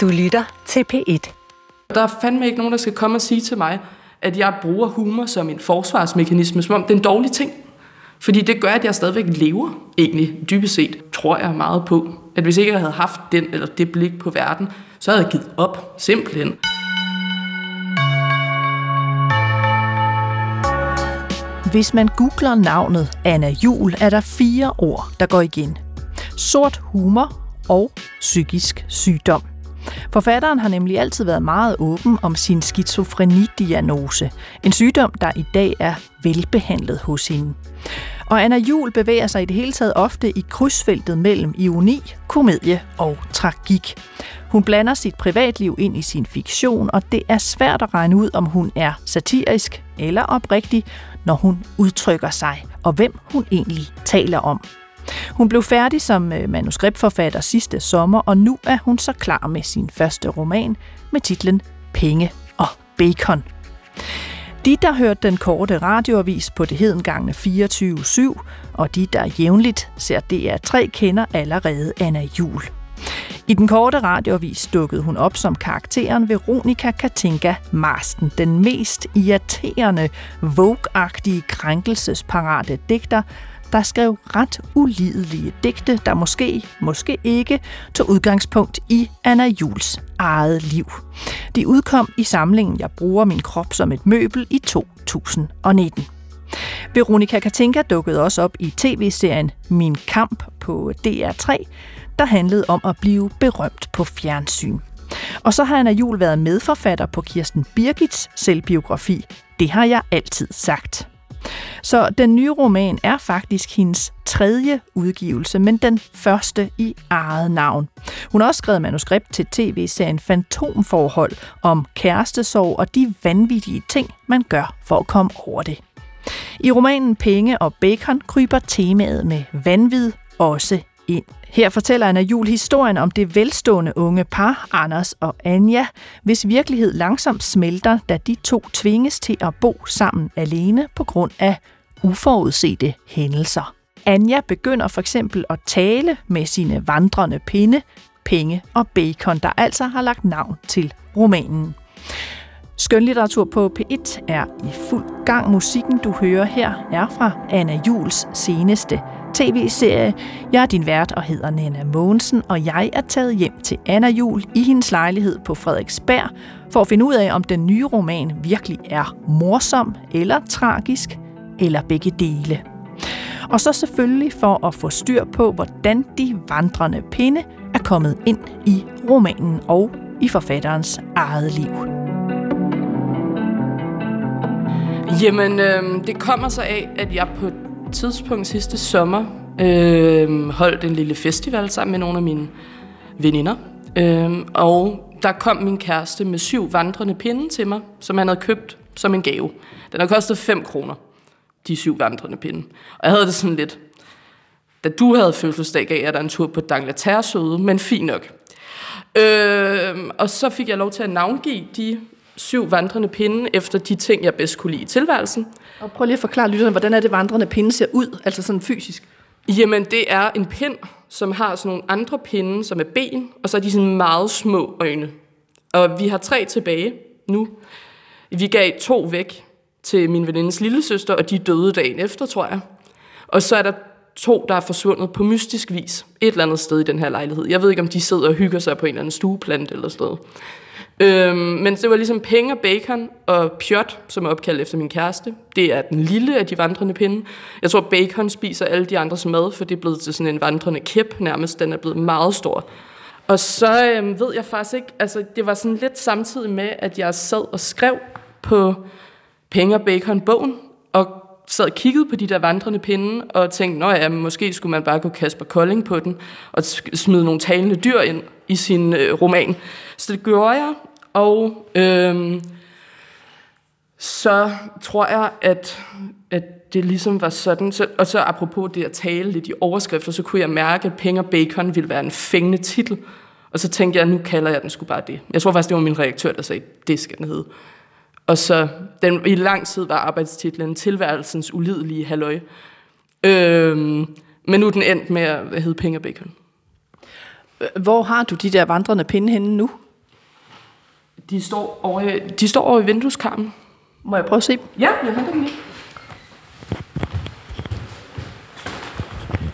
Du lytter til P1. Der er fandme ikke nogen, der skal komme og sige til mig, at jeg bruger humor som en forsvarsmekanisme, som om det er en dårlig ting. Fordi det gør, at jeg stadigvæk lever, egentlig dybest set, tror jeg meget på. At hvis ikke jeg havde haft den eller det blik på verden, så havde jeg givet op, simpelthen. Hvis man googler navnet Anna Jul, er der fire ord, der går igen. Sort humor og psykisk sygdom. Forfatteren har nemlig altid været meget åben om sin skizofrenidiagnose, en sygdom, der i dag er velbehandlet hos hende. Og Anna Jul bevæger sig i det hele taget ofte i krydsfeltet mellem ironi, komedie og tragik. Hun blander sit privatliv ind i sin fiktion, og det er svært at regne ud, om hun er satirisk eller oprigtig, når hun udtrykker sig, og hvem hun egentlig taler om. Hun blev færdig som øh, manuskriptforfatter sidste sommer, og nu er hun så klar med sin første roman med titlen Penge og Bacon. De, der hørte den korte radioavis på det hedengangne 24-7, og de, der jævnligt ser DR3, kender allerede Anna Jul. I den korte radioavis dukkede hun op som karakteren Veronika Katinka Marsten, den mest irriterende, vogue-agtige, krænkelsesparate digter, der skrev ret ulidelige digte, der måske, måske ikke, tog udgangspunkt i Anna Jules eget liv. De udkom i samlingen Jeg bruger min krop som et møbel i 2019. Veronika Katinka dukkede også op i tv-serien Min Kamp på DR3, der handlede om at blive berømt på fjernsyn. Og så har Anna Jul været medforfatter på Kirsten Birgits selvbiografi. Det har jeg altid sagt. Så den nye roman er faktisk hendes tredje udgivelse, men den første i eget navn. Hun har også skrevet manuskript til tv-serien Fantomforhold om kærestesorg og de vanvittige ting, man gør for at komme over det. I romanen Penge og Bacon kryber temaet med vanvid også ind. Her fortæller Anna Jul historien om det velstående unge par, Anders og Anja, hvis virkelighed langsomt smelter, da de to tvinges til at bo sammen alene på grund af uforudsete hændelser. Anja begynder for eksempel at tale med sine vandrende pinde, penge og bacon, der altså har lagt navn til romanen. Skønlitteratur på P1 er i fuld gang. Musikken, du hører her, er fra Anna Jules seneste tv-serie. Jeg er din vært og hedder Nana Mogensen, og jeg er taget hjem til Anna Jul i hendes lejlighed på Frederiksberg for at finde ud af, om den nye roman virkelig er morsom eller tragisk, eller begge dele. Og så selvfølgelig for at få styr på, hvordan de vandrende pinde er kommet ind i romanen og i forfatterens eget liv. Jamen, øh, det kommer så af, at jeg på tidspunkt sidste sommer øh, holdt en lille festival sammen med nogle af mine veninder. Øh, og der kom min kæreste med syv vandrende pinde til mig, som han havde købt som en gave. Den har kostet 5 kroner, de syv vandrende pinde. Og jeg havde det sådan lidt, da du havde fødselsdag, gav jeg dig en tur på Dangleterre men fint nok. Øh, og så fik jeg lov til at navngive de syv vandrende pinde efter de ting, jeg bedst kunne lide i tilværelsen. Og prøv lige at forklare lytterne, hvordan er det vandrende pinde ser ud, altså sådan fysisk? Jamen, det er en pind, som har sådan nogle andre pinde, som er ben, og så er de sådan meget små øjne. Og vi har tre tilbage nu. Vi gav to væk til min venindes lille søster, og de døde dagen efter, tror jeg. Og så er der to, der er forsvundet på mystisk vis et eller andet sted i den her lejlighed. Jeg ved ikke, om de sidder og hygger sig på en eller anden stueplant eller sådan noget. Øhm, men det var ligesom penge og bacon og pjot, som er opkaldt efter min kæreste. Det er den lille af de vandrende pinde. Jeg tror, bacon spiser alle de andres mad, for det er blevet til sådan en vandrende kæp nærmest. Den er blevet meget stor. Og så øhm, ved jeg faktisk ikke, altså det var sådan lidt samtidig med, at jeg sad og skrev på Penge og Bacon-bogen, og sad og kiggede på de der vandrende pinde, og tænkte, nå ja, måske skulle man bare gå Kasper Kolding på den, og smide nogle talende dyr ind i sin øh, roman. Så det gjorde jeg, og øhm, så tror jeg, at, at det ligesom var sådan. Så, og så apropos det at tale lidt i overskrifter, så kunne jeg mærke, at Penge og Bacon ville være en fængende titel. Og så tænkte jeg, nu kalder jeg den sgu bare det. Jeg tror faktisk, det var min redaktør, der sagde, det skal den hedde. Og så den, i lang tid var arbejdstitlen Tilværelsens ulidelige halløj. Øhm, men nu er den endt med at hedde Penge og Bacon. Hvor har du de der vandrende pinde henne nu? De står over, i- de står over i vindueskarmen. Må jeg prøve at se? Ja, jeg henter dem lige.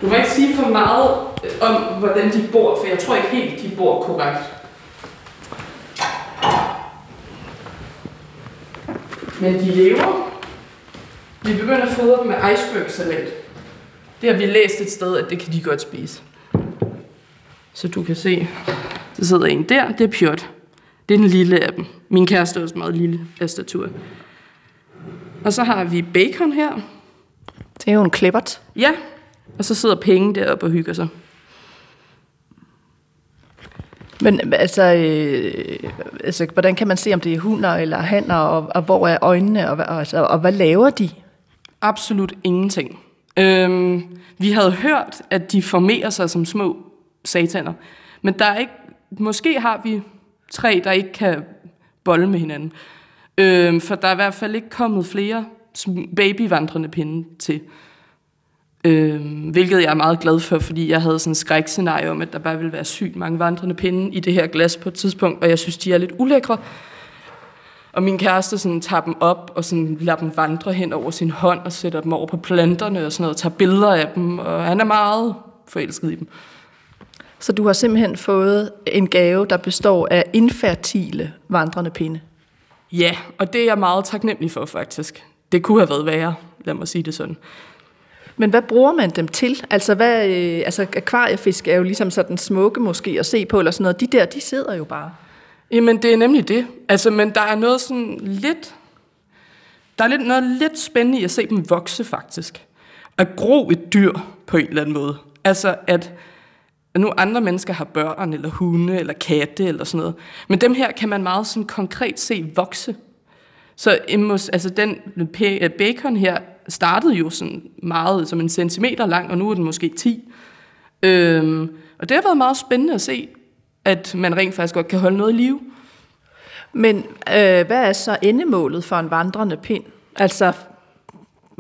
Du må ikke sige for meget øh, om, hvordan de bor, for jeg tror ikke helt, de bor korrekt. Men de lever. Vi begynder at fodre dem med iceberg-salat. Det har vi læst et sted, at det kan de godt spise. Så du kan se, der sidder en der, det er Pjot. Det er den lille af dem. Min kæreste er også meget lille af statur. Og så har vi bacon her. Det er jo en klippert. Ja. Og så sidder penge deroppe og hygger sig. Men altså, øh, altså, hvordan kan man se, om det er hunder eller hanner, og, og hvor er øjnene, og, og, altså, og hvad laver de? Absolut ingenting. Øhm, vi havde hørt, at de formerer sig som små sataner. Men der er ikke, måske har vi tre, der ikke kan bolle med hinanden. Øh, for der er i hvert fald ikke kommet flere babyvandrende pinde til. Øh, hvilket jeg er meget glad for, fordi jeg havde sådan en skrækscenarie om, at der bare ville være sygt mange vandrende pinde i det her glas på et tidspunkt, og jeg synes, de er lidt ulækre. Og min kæreste sådan, tager dem op og sådan, lader dem vandre hen over sin hånd og sætter dem over på planterne og sådan noget, og tager billeder af dem, og han er meget forelsket i dem. Så du har simpelthen fået en gave, der består af infertile vandrende pinde. Ja, og det er jeg meget taknemmelig for faktisk. Det kunne have været værre, lad mig sige det sådan. Men hvad bruger man dem til? Altså, hvad, øh, altså akvariefisk er jo ligesom sådan smukke måske at se på, eller sådan noget. De der, de sidder jo bare. Jamen, det er nemlig det. Altså, men der er noget sådan lidt... Der er lidt, noget lidt spændende i at se dem vokse, faktisk. At gro et dyr på en eller anden måde. Altså, at at nu andre mennesker har børn, eller hunde, eller katte, eller sådan noget. Men dem her kan man meget sådan konkret se vokse. Så altså den øh, bacon her startede jo sådan meget som en centimeter lang, og nu er den måske 10. Øhm, og det har været meget spændende at se, at man rent faktisk godt kan holde noget i live. Men øh, hvad er så endemålet for en vandrende pind? Altså,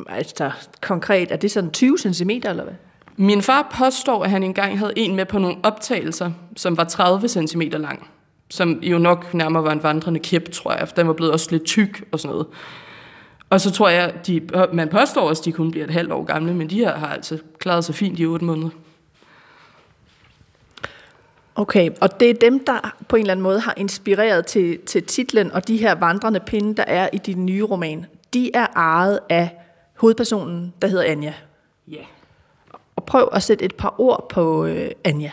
altså konkret, er det sådan 20 cm eller hvad? Min far påstår, at han engang havde en med på nogle optagelser, som var 30 cm lang. Som jo nok nærmere var en vandrende kæp, tror jeg, for den var blevet også lidt tyk og sådan noget. Og så tror jeg, de, man påstår også, at de kun bliver et halvt år gamle, men de her har altså klaret sig fint i 8 måneder. Okay, og det er dem, der på en eller anden måde har inspireret til, til titlen, og de her vandrende pinde, der er i din nye roman, de er ejet af hovedpersonen, der hedder Anja. Ja. Og prøv at sætte et par ord på øh, Anja.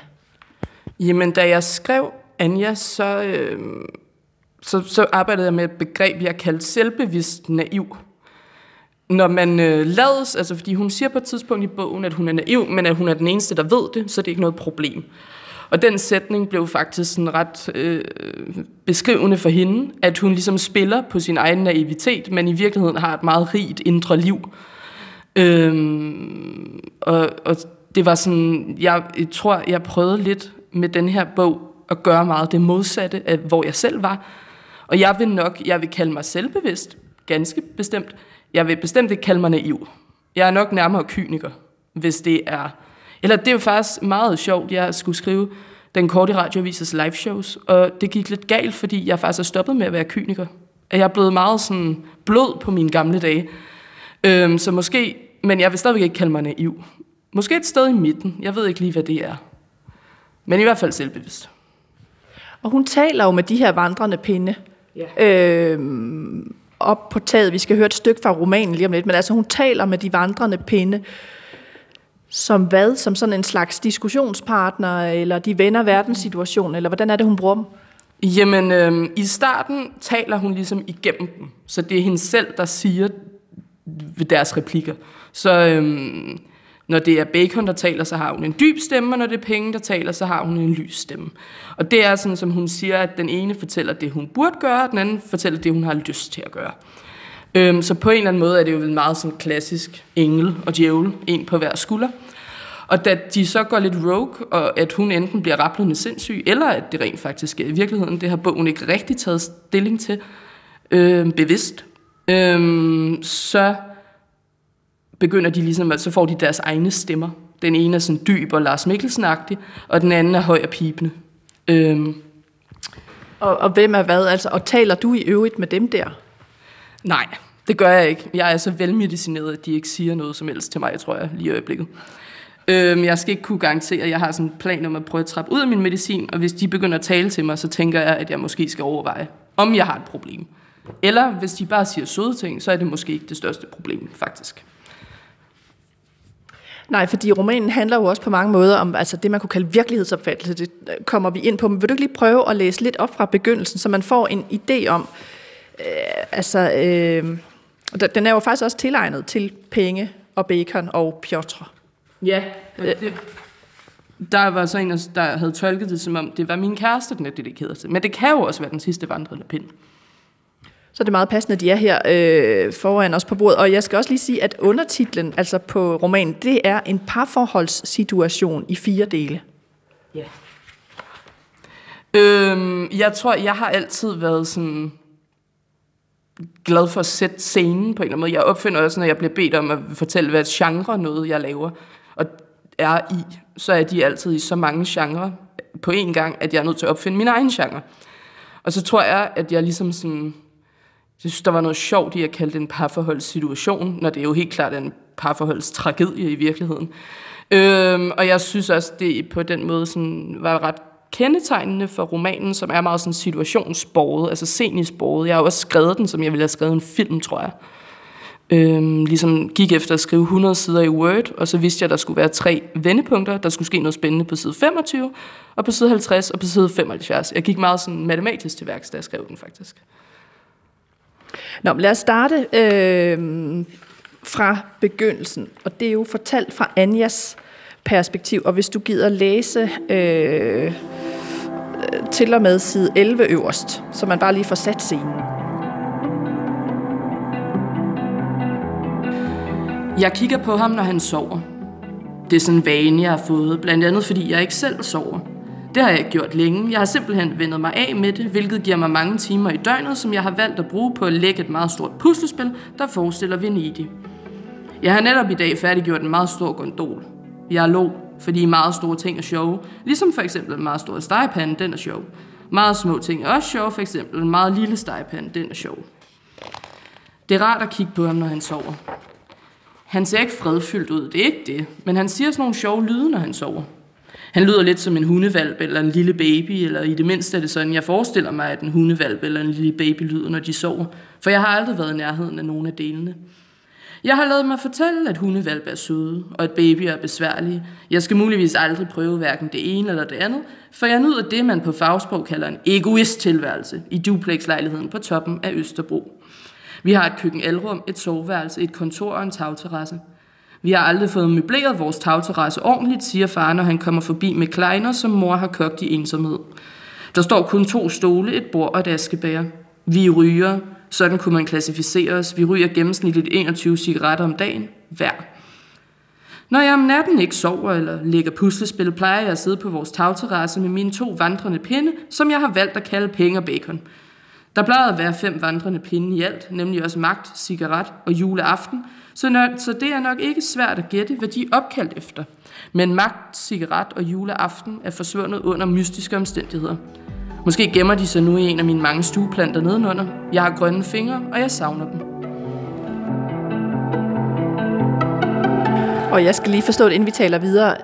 Jamen, da jeg skrev Anja, så, øh, så, så arbejdede jeg med et begreb, jeg kaldte selvbevidst naiv. Når man øh, lades, altså fordi hun siger på et tidspunkt i bogen, at hun er naiv, men at hun er den eneste, der ved det, så det er ikke noget problem. Og den sætning blev faktisk sådan ret øh, beskrivende for hende, at hun ligesom spiller på sin egen naivitet, men i virkeligheden har et meget rigt indre liv. Øhm, og, og det var sådan, jeg, jeg tror, jeg prøvede lidt med den her bog at gøre meget det modsatte af, hvor jeg selv var. Og jeg vil nok, jeg vil kalde mig selvbevidst, ganske bestemt. Jeg vil bestemt ikke kalde mig naiv. Jeg er nok nærmere kyniker, hvis det er... Eller det er jo faktisk meget sjovt, jeg skulle skrive den korte radioavises live shows, og det gik lidt galt, fordi jeg faktisk er stoppet med at være kyniker. At jeg er blevet meget sådan blød på mine gamle dage. Øhm, så måske, men jeg vil stadigvæk ikke kalde mig naiv. Måske et sted i midten. Jeg ved ikke lige, hvad det er. Men i hvert fald selvbevidst. Og hun taler jo med de her vandrende pinde. Ja. Øhm, op på taget. Vi skal høre et stykke fra romanen lige om lidt. Men altså, hun taler med de vandrende pinde som hvad? Som sådan en slags diskussionspartner, eller de vender verdenssituationen, eller hvordan er det, hun bruger dem? Jamen, øhm, i starten taler hun ligesom igennem dem. Så det er hende selv, der siger ved deres replikker. Så øhm, når det er Bacon, der taler, så har hun en dyb stemme, og når det er Penge, der taler, så har hun en lys stemme. Og det er sådan, som hun siger, at den ene fortæller det, hun burde gøre, og den anden fortæller det, hun har lyst til at gøre. Øhm, så på en eller anden måde er det jo vel meget sådan klassisk engel og djævel, en på hver skulder. Og da de så går lidt rogue, og at hun enten bliver rablende sindssyg, eller at det rent faktisk sker i virkeligheden, det har bogen ikke rigtig taget stilling til øh, bevidst, øh, så begynder de ligesom, at så får de deres egne stemmer. Den ene er sådan dyb og Lars mikkelsen og den anden er høj og pipende. Øh, Og, og hvem er hvad? Altså, og taler du i øvrigt med dem der? Nej, det gør jeg ikke. Jeg er så velmedicineret, at de ikke siger noget som helst til mig, tror jeg, lige i øjeblikket. Øhm, jeg skal ikke kunne garantere, at jeg har sådan en plan om at prøve at trappe ud af min medicin, og hvis de begynder at tale til mig, så tænker jeg, at jeg måske skal overveje, om jeg har et problem. Eller hvis de bare siger søde ting, så er det måske ikke det største problem, faktisk. Nej, fordi romanen handler jo også på mange måder om altså det, man kunne kalde virkelighedsopfattelse. Det øh, kommer vi ind på. Men vil du ikke lige prøve at læse lidt op fra begyndelsen, så man får en idé om... Øh, altså, øh, den er jo faktisk også tilegnet til penge og bacon og Piotr. Ja, det, der var så en, der havde tolket det som om, det var min kæreste, den er dedikeret til. Men det kan jo også være den sidste vandrende pind. Så det meget passende, at de er her øh, foran os på bordet. Og jeg skal også lige sige, at undertitlen altså på romanen, det er en parforholdssituation i fire dele. Ja. Øhm, jeg tror, jeg har altid været sådan glad for at sætte scenen på en eller anden måde. Jeg opfinder også, når jeg bliver bedt om at fortælle, hvad genre noget, jeg laver, og er i, så er de altid i så mange genrer på én gang, at jeg er nødt til at opfinde min egen genre. Og så tror jeg, at jeg ligesom sådan jeg synes, der var noget sjovt i at kalde det en parforholdssituation, når det er jo helt klart en parforholdstragedie i virkeligheden. Øhm, og jeg synes også, det på den måde sådan, var ret kendetegnende for romanen, som er meget sådan situationsborget, altså scenisborget. Jeg har også skrevet den, som jeg ville have skrevet en film, tror jeg. Øhm, ligesom gik efter at skrive 100 sider i Word, og så vidste jeg, at der skulle være tre vendepunkter. Der skulle ske noget spændende på side 25, og på side 50, og på side 75. Jeg gik meget sådan matematisk til værks, da jeg skrev den faktisk. Nå, lad os starte øh, fra begyndelsen, og det er jo fortalt fra Anjas perspektiv, og hvis du gider læse øh, til og med side 11 øverst, så man bare lige får sat scenen. Jeg kigger på ham, når han sover. Det er sådan en vane, jeg har fået, blandt andet fordi jeg ikke selv sover. Det har jeg gjort længe. Jeg har simpelthen vendet mig af med det, hvilket giver mig mange timer i døgnet, som jeg har valgt at bruge på at lægge et meget stort puslespil, der forestiller Venedig. Jeg har netop i dag færdiggjort en meget stor gondol. Jeg lå, fordi meget store ting er sjove, ligesom for eksempel en meget stor stegepande, den er sjov. Meget små ting er også sjove, for eksempel en meget lille stegepande, den er sjov. Det er rart at kigge på ham, når han sover. Han ser ikke fredfyldt ud, det er ikke det, men han siger sådan nogle sjove lyde, når han sover. Han lyder lidt som en hundevalp eller en lille baby, eller i det mindste er det sådan, jeg forestiller mig, at en hundevalp eller en lille baby lyder, når de sover. For jeg har aldrig været i nærheden af nogen af delene. Jeg har lavet mig fortælle, at hundevalp er søde, og at babyer er besværlige. Jeg skal muligvis aldrig prøve hverken det ene eller det andet, for jeg nyder det, man på fagsprog kalder en egoist-tilværelse i duplex-lejligheden på toppen af Østerbro. Vi har et køkken-alrum, et soveværelse, et kontor og en tagterrasse. Vi har aldrig fået møbleret vores tagterrasse ordentligt, siger far, når han kommer forbi med kleiner, som mor har kogt i ensomhed. Der står kun to stole, et bord og et askebær. Vi ryger, sådan kunne man klassificere os. Vi ryger gennemsnitligt 21 cigaretter om dagen, hver. Når jeg om natten ikke sover eller lægger puslespil, plejer jeg at sidde på vores tagterrasse med mine to vandrende pinde, som jeg har valgt at kalde penge og bacon. Der plejede at være fem vandrende pinde i alt, nemlig også magt, cigaret og juleaften, så, når, så det er nok ikke svært at gætte, hvad de er opkaldt efter. Men magt, cigaret og juleaften er forsvundet under mystiske omstændigheder. Måske gemmer de sig nu i en af mine mange stueplanter nedenunder. Jeg har grønne fingre, og jeg savner dem. Og jeg skal lige forstå det, inden vi taler videre.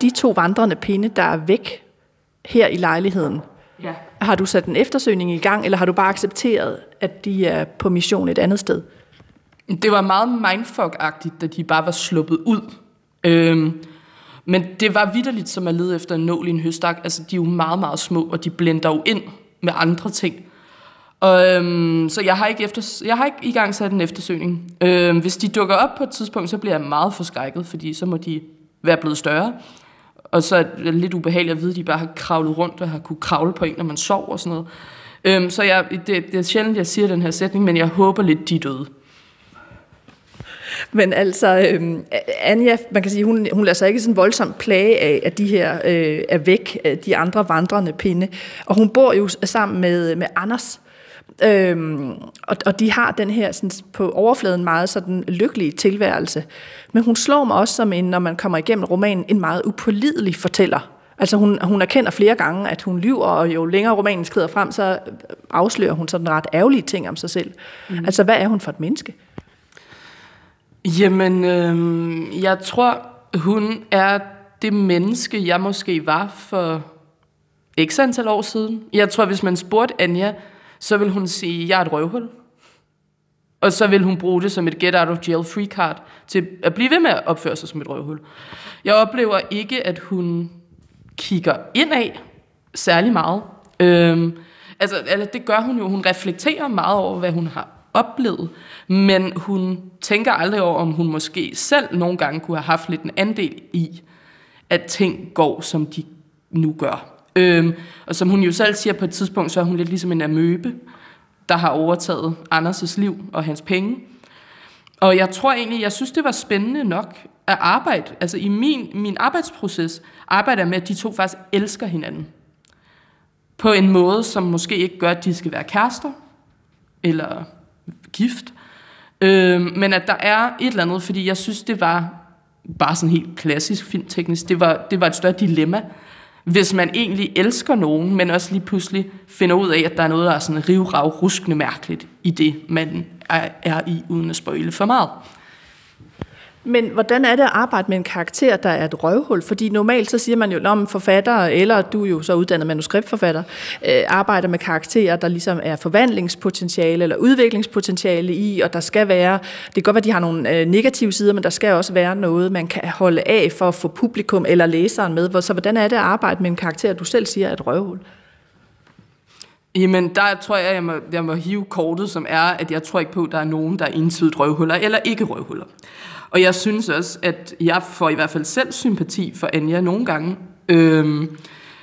De to vandrende pinde, der er væk her i lejligheden, ja. har du sat en eftersøgning i gang, eller har du bare accepteret, at de er på mission et andet sted? Det var meget mindfuck-agtigt, da de bare var sluppet ud. Øhm, men det var vidderligt som at lede efter en nål i en høstak. Altså, de er jo meget, meget små, og de blender jo ind med andre ting. Og, øhm, så jeg har, ikke efter, jeg har ikke i gang sat en eftersøgning. Øhm, hvis de dukker op på et tidspunkt, så bliver jeg meget forskrækket, fordi så må de være blevet større. Og så er det lidt ubehageligt at vide, at de bare har kravlet rundt og har kunne kravle på en, når man sover og sådan noget. Øhm, så jeg, det, det er sjældent, jeg siger den her sætning, men jeg håber lidt, de er døde. Men altså, øh, Anja, man kan sige, hun, hun lader sig ikke sådan voldsomt plage af, at de her øh, er væk, de andre vandrende pinde. Og hun bor jo sammen med, med Anders, Øhm, og, og de har den her sådan, på overfladen meget sådan lykkelige tilværelse. Men hun slår mig også som en, når man kommer igennem romanen, en meget upålidelig fortæller. Altså hun, hun erkender flere gange, at hun lyver, og jo længere romanen skrider frem, så afslører hun sådan ret ærgerlige ting om sig selv. Mm. Altså hvad er hun for et menneske? Jamen, øh, jeg tror, hun er det menneske, jeg måske var for ikke så antal år siden. Jeg tror, hvis man spurgte Anja, så vil hun sige, jeg er et røvhul. Og så vil hun bruge det som et get out of jail free card til at blive ved med at opføre sig som et røvhul. Jeg oplever ikke, at hun kigger indad særlig meget. Øhm, altså, altså, det gør hun jo. Hun reflekterer meget over, hvad hun har oplevet, men hun tænker aldrig over, om hun måske selv nogle gange kunne have haft lidt en andel i, at ting går, som de nu gør. Øhm, og som hun jo selv siger på et tidspunkt, så er hun lidt ligesom en amøbe, der har overtaget Anders' liv og hans penge. Og jeg tror egentlig, jeg synes, det var spændende nok at arbejde. Altså i min, min arbejdsproces arbejder jeg med, at de to faktisk elsker hinanden. På en måde, som måske ikke gør, at de skal være kærester, eller gift. Øh, men at der er et eller andet, fordi jeg synes, det var bare sådan helt klassisk filmteknisk. Det var, det var et større dilemma, hvis man egentlig elsker nogen, men også lige pludselig finder ud af, at der er noget, der er sådan rivrav, ruskende mærkeligt i det, man er, er i, uden at spøjle for meget. Men hvordan er det at arbejde med en karakter, der er et røvhul? Fordi normalt så siger man jo, om forfatter, eller du er jo så uddannet manuskriptforfatter, øh, arbejder med karakterer, der ligesom er forvandlingspotentiale eller udviklingspotentiale i, og der skal være, det kan godt være, de har nogle øh, negative sider, men der skal også være noget, man kan holde af for at få publikum eller læseren med. Så hvordan er det at arbejde med en karakter, du selv siger er et røvhul? Jamen, der tror jeg, jeg må, jeg må hive kortet, som er, at jeg tror ikke på, at der er nogen, der er entydigt røvhuller eller ikke røvhuller. Og jeg synes også, at jeg får i hvert fald selv sympati for Anja nogle gange. Øhm,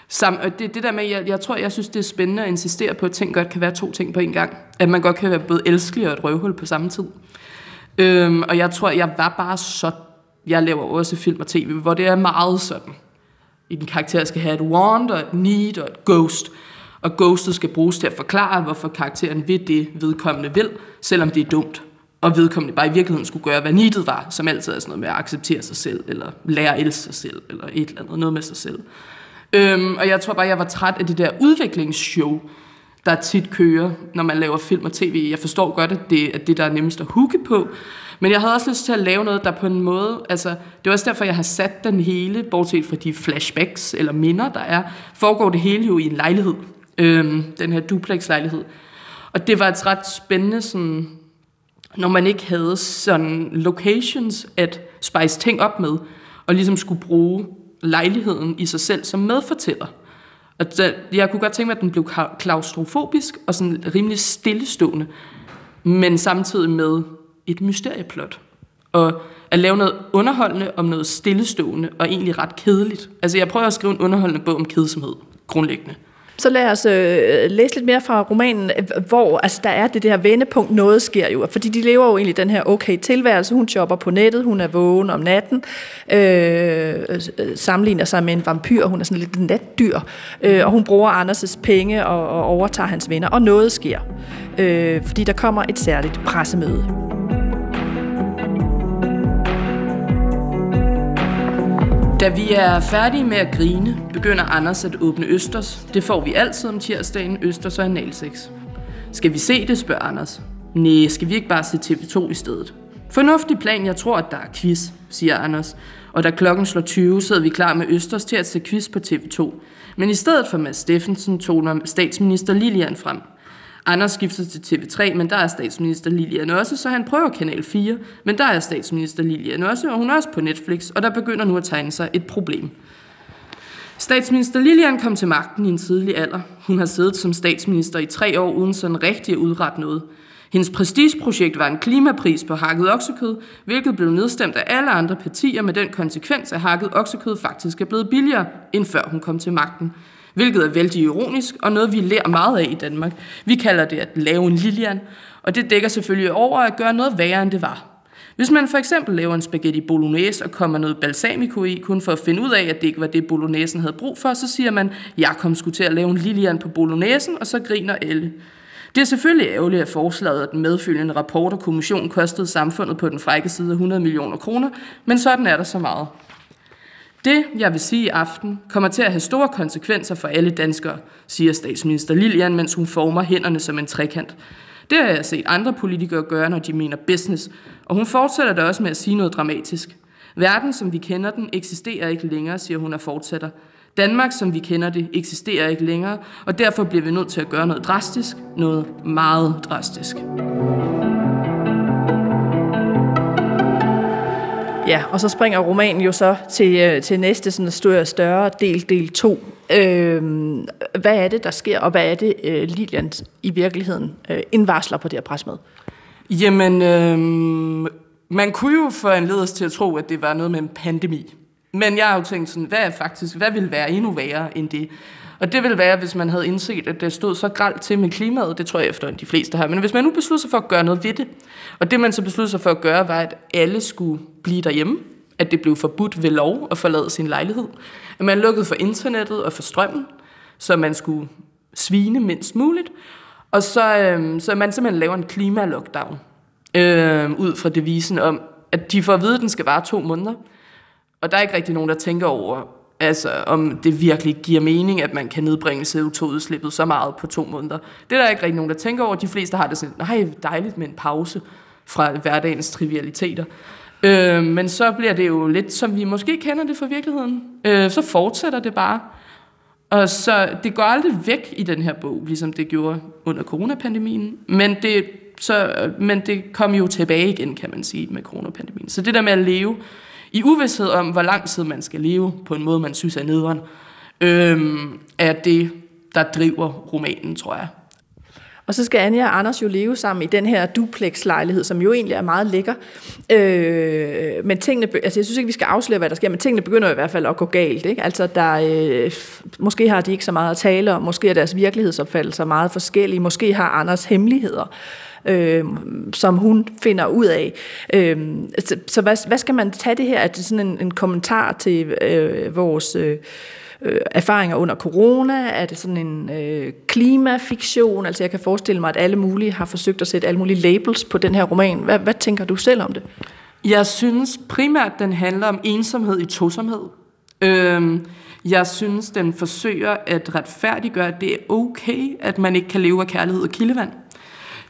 sam, og det, det der med, jeg, jeg tror, jeg synes, det er spændende at insistere på, at ting godt kan være to ting på en gang. At man godt kan være både elskelig og et røvhul på samme tid. Øhm, og jeg tror, jeg var bare så... Jeg laver også film og tv, hvor det er meget sådan. I den karakter skal have et want og et need og et ghost. Og ghostet skal bruges til at forklare, hvorfor karakteren vil det, vedkommende vil, selvom det er dumt og vedkommende bare i virkeligheden skulle gøre, hvad needet var, som altid er sådan noget med at acceptere sig selv, eller lære at elske sig selv, eller et eller andet, noget med sig selv. Øhm, og jeg tror bare, jeg var træt af det der udviklingsshow, der tit kører, når man laver film og tv. Jeg forstår godt, at det er det, der er nemmest at hooke på, men jeg havde også lyst til at lave noget, der på en måde, altså, det er også derfor, jeg har sat den hele, bortset fra de flashbacks eller minder, der er, foregår det hele jo i en lejlighed, øhm, den her duplex-lejlighed. Og det var et ret spændende sådan, når man ikke havde sådan locations at spice ting op med, og ligesom skulle bruge lejligheden i sig selv som medfortæller. Og jeg kunne godt tænke mig, at den blev klaustrofobisk og sådan rimelig stillestående, men samtidig med et mysterieplot. Og at lave noget underholdende om noget stillestående og egentlig ret kedeligt. Altså jeg prøver at skrive en underholdende bog om kedsomhed, grundlæggende. Så lad os øh, læse lidt mere fra romanen, hvor altså, der er det der vendepunkt, noget sker jo. Fordi de lever jo egentlig den her okay tilværelse. Hun jobber på nettet, hun er vågen om natten, øh, øh sammenligner sig med en vampyr, hun er sådan lidt natdyr, øh, og hun bruger Anders' penge og, og overtager hans venner, og noget sker. Øh, fordi der kommer et særligt pressemøde. Da vi er færdige med at grine, begynder Anders at åbne Østers. Det får vi altid om tirsdagen, Østers og analsex. Skal vi se det, spørger Anders. Nej, skal vi ikke bare se TV2 i stedet? Fornuftig plan, jeg tror, at der er quiz, siger Anders. Og da klokken slår 20, sidder vi klar med Østers til at se quiz på TV2. Men i stedet for Mads Steffensen toner statsminister Lilian frem. Anders skifter til TV3, men der er statsminister Lilian også, så han prøver Kanal 4, men der er statsminister Lilian også, og hun er også på Netflix, og der begynder nu at tegne sig et problem. Statsminister Lilian kom til magten i en tidlig alder. Hun har siddet som statsminister i tre år uden sådan rigtig at udrette noget. Hendes prestigeprojekt var en klimapris på hakket oksekød, hvilket blev nedstemt af alle andre partier med den konsekvens, at hakket oksekød faktisk er blevet billigere, end før hun kom til magten hvilket er vældig ironisk og noget, vi lærer meget af i Danmark. Vi kalder det at lave en Lilian, og det dækker selvfølgelig over at gøre noget værre, end det var. Hvis man for eksempel laver en spaghetti bolognese og kommer noget balsamico i, kun for at finde ud af, at det ikke var det, bolognesen havde brug for, så siger man, jeg kom sgu til at lave en Lilian på bolognesen, og så griner alle. Det er selvfølgelig ærgerligt, at forslaget og den medfølgende rapport og kommission kostede samfundet på den frække side af 100 millioner kroner, men sådan er der så meget. Det, jeg vil sige i aften, kommer til at have store konsekvenser for alle danskere, siger statsminister Lilian, mens hun former hænderne som en trekant. Det har jeg set andre politikere gøre, når de mener business, og hun fortsætter da også med at sige noget dramatisk. Verden, som vi kender den, eksisterer ikke længere, siger hun og fortsætter. Danmark, som vi kender det, eksisterer ikke længere, og derfor bliver vi nødt til at gøre noget drastisk, noget meget drastisk. Ja, og så springer romanen jo så til, øh, til næste sådan større, større del, del 2. Øh, hvad er det, der sker, og hvad er det, øh, Lilian i virkeligheden øh, indvarsler på det her presmøde? Jamen, øh, man kunne jo foranledes til at tro, at det var noget med en pandemi. Men jeg har jo tænkt sådan, hvad er faktisk, hvad vil være endnu værre end det? Og det vil være, hvis man havde indset, at det stod så gralt til med klimaet, det tror jeg efter de fleste har. Men hvis man nu besluttede sig for at gøre noget ved det, og det man så besluttede sig for at gøre, var, at alle skulle blive derhjemme, at det blev forbudt ved lov at forlade sin lejlighed, at man lukkede for internettet og for strømmen, så man skulle svine mindst muligt, og så, øh, så man simpelthen laver en klimalockdown, øh, ud fra devisen om, at de får at vide, at den skal vare to måneder, og der er ikke rigtig nogen, der tænker over, altså om det virkelig giver mening, at man kan nedbringe CO2-udslippet så meget på to måneder. Det er der ikke rigtig nogen, der tænker over. De fleste har det sådan, nej, dejligt med en pause fra hverdagens trivialiteter. Øh, men så bliver det jo lidt, som vi måske kender det fra virkeligheden. Øh, så fortsætter det bare. Og så det går aldrig væk i den her bog, ligesom det gjorde under coronapandemien. Men det, så, men det kom jo tilbage igen, kan man sige, med coronapandemien. Så det der med at leve i uvidshed om, hvor lang tid man skal leve på en måde, man synes er nederen, øhm, er det, der driver romanen, tror jeg. Og så skal Anja og Anders jo leve sammen i den her duplex-lejlighed, som jo egentlig er meget lækker. Øh, men tingene, altså jeg synes ikke, vi skal afsløre, hvad der sker, men tingene begynder i hvert fald at gå galt. Ikke? Altså der, øh, måske har de ikke så meget at tale om, måske er deres virkelighedsopfattelser meget forskellige, måske har Anders hemmeligheder øh, øh, som hun finder ud af. Øh, så så hvad, hvad skal man tage det her? Er det sådan en, en kommentar til øh, vores... Øh, øh, erfaringer under corona? Er det sådan en øh, klimafiktion? Altså jeg kan forestille mig, at alle mulige har forsøgt at sætte alle mulige labels på den her roman. Hvad, hvad tænker du selv om det? Jeg synes primært, den handler om ensomhed i tosomhed. Øhm, jeg synes, den forsøger at retfærdiggøre, at det er okay, at man ikke kan leve af kærlighed og kildevand.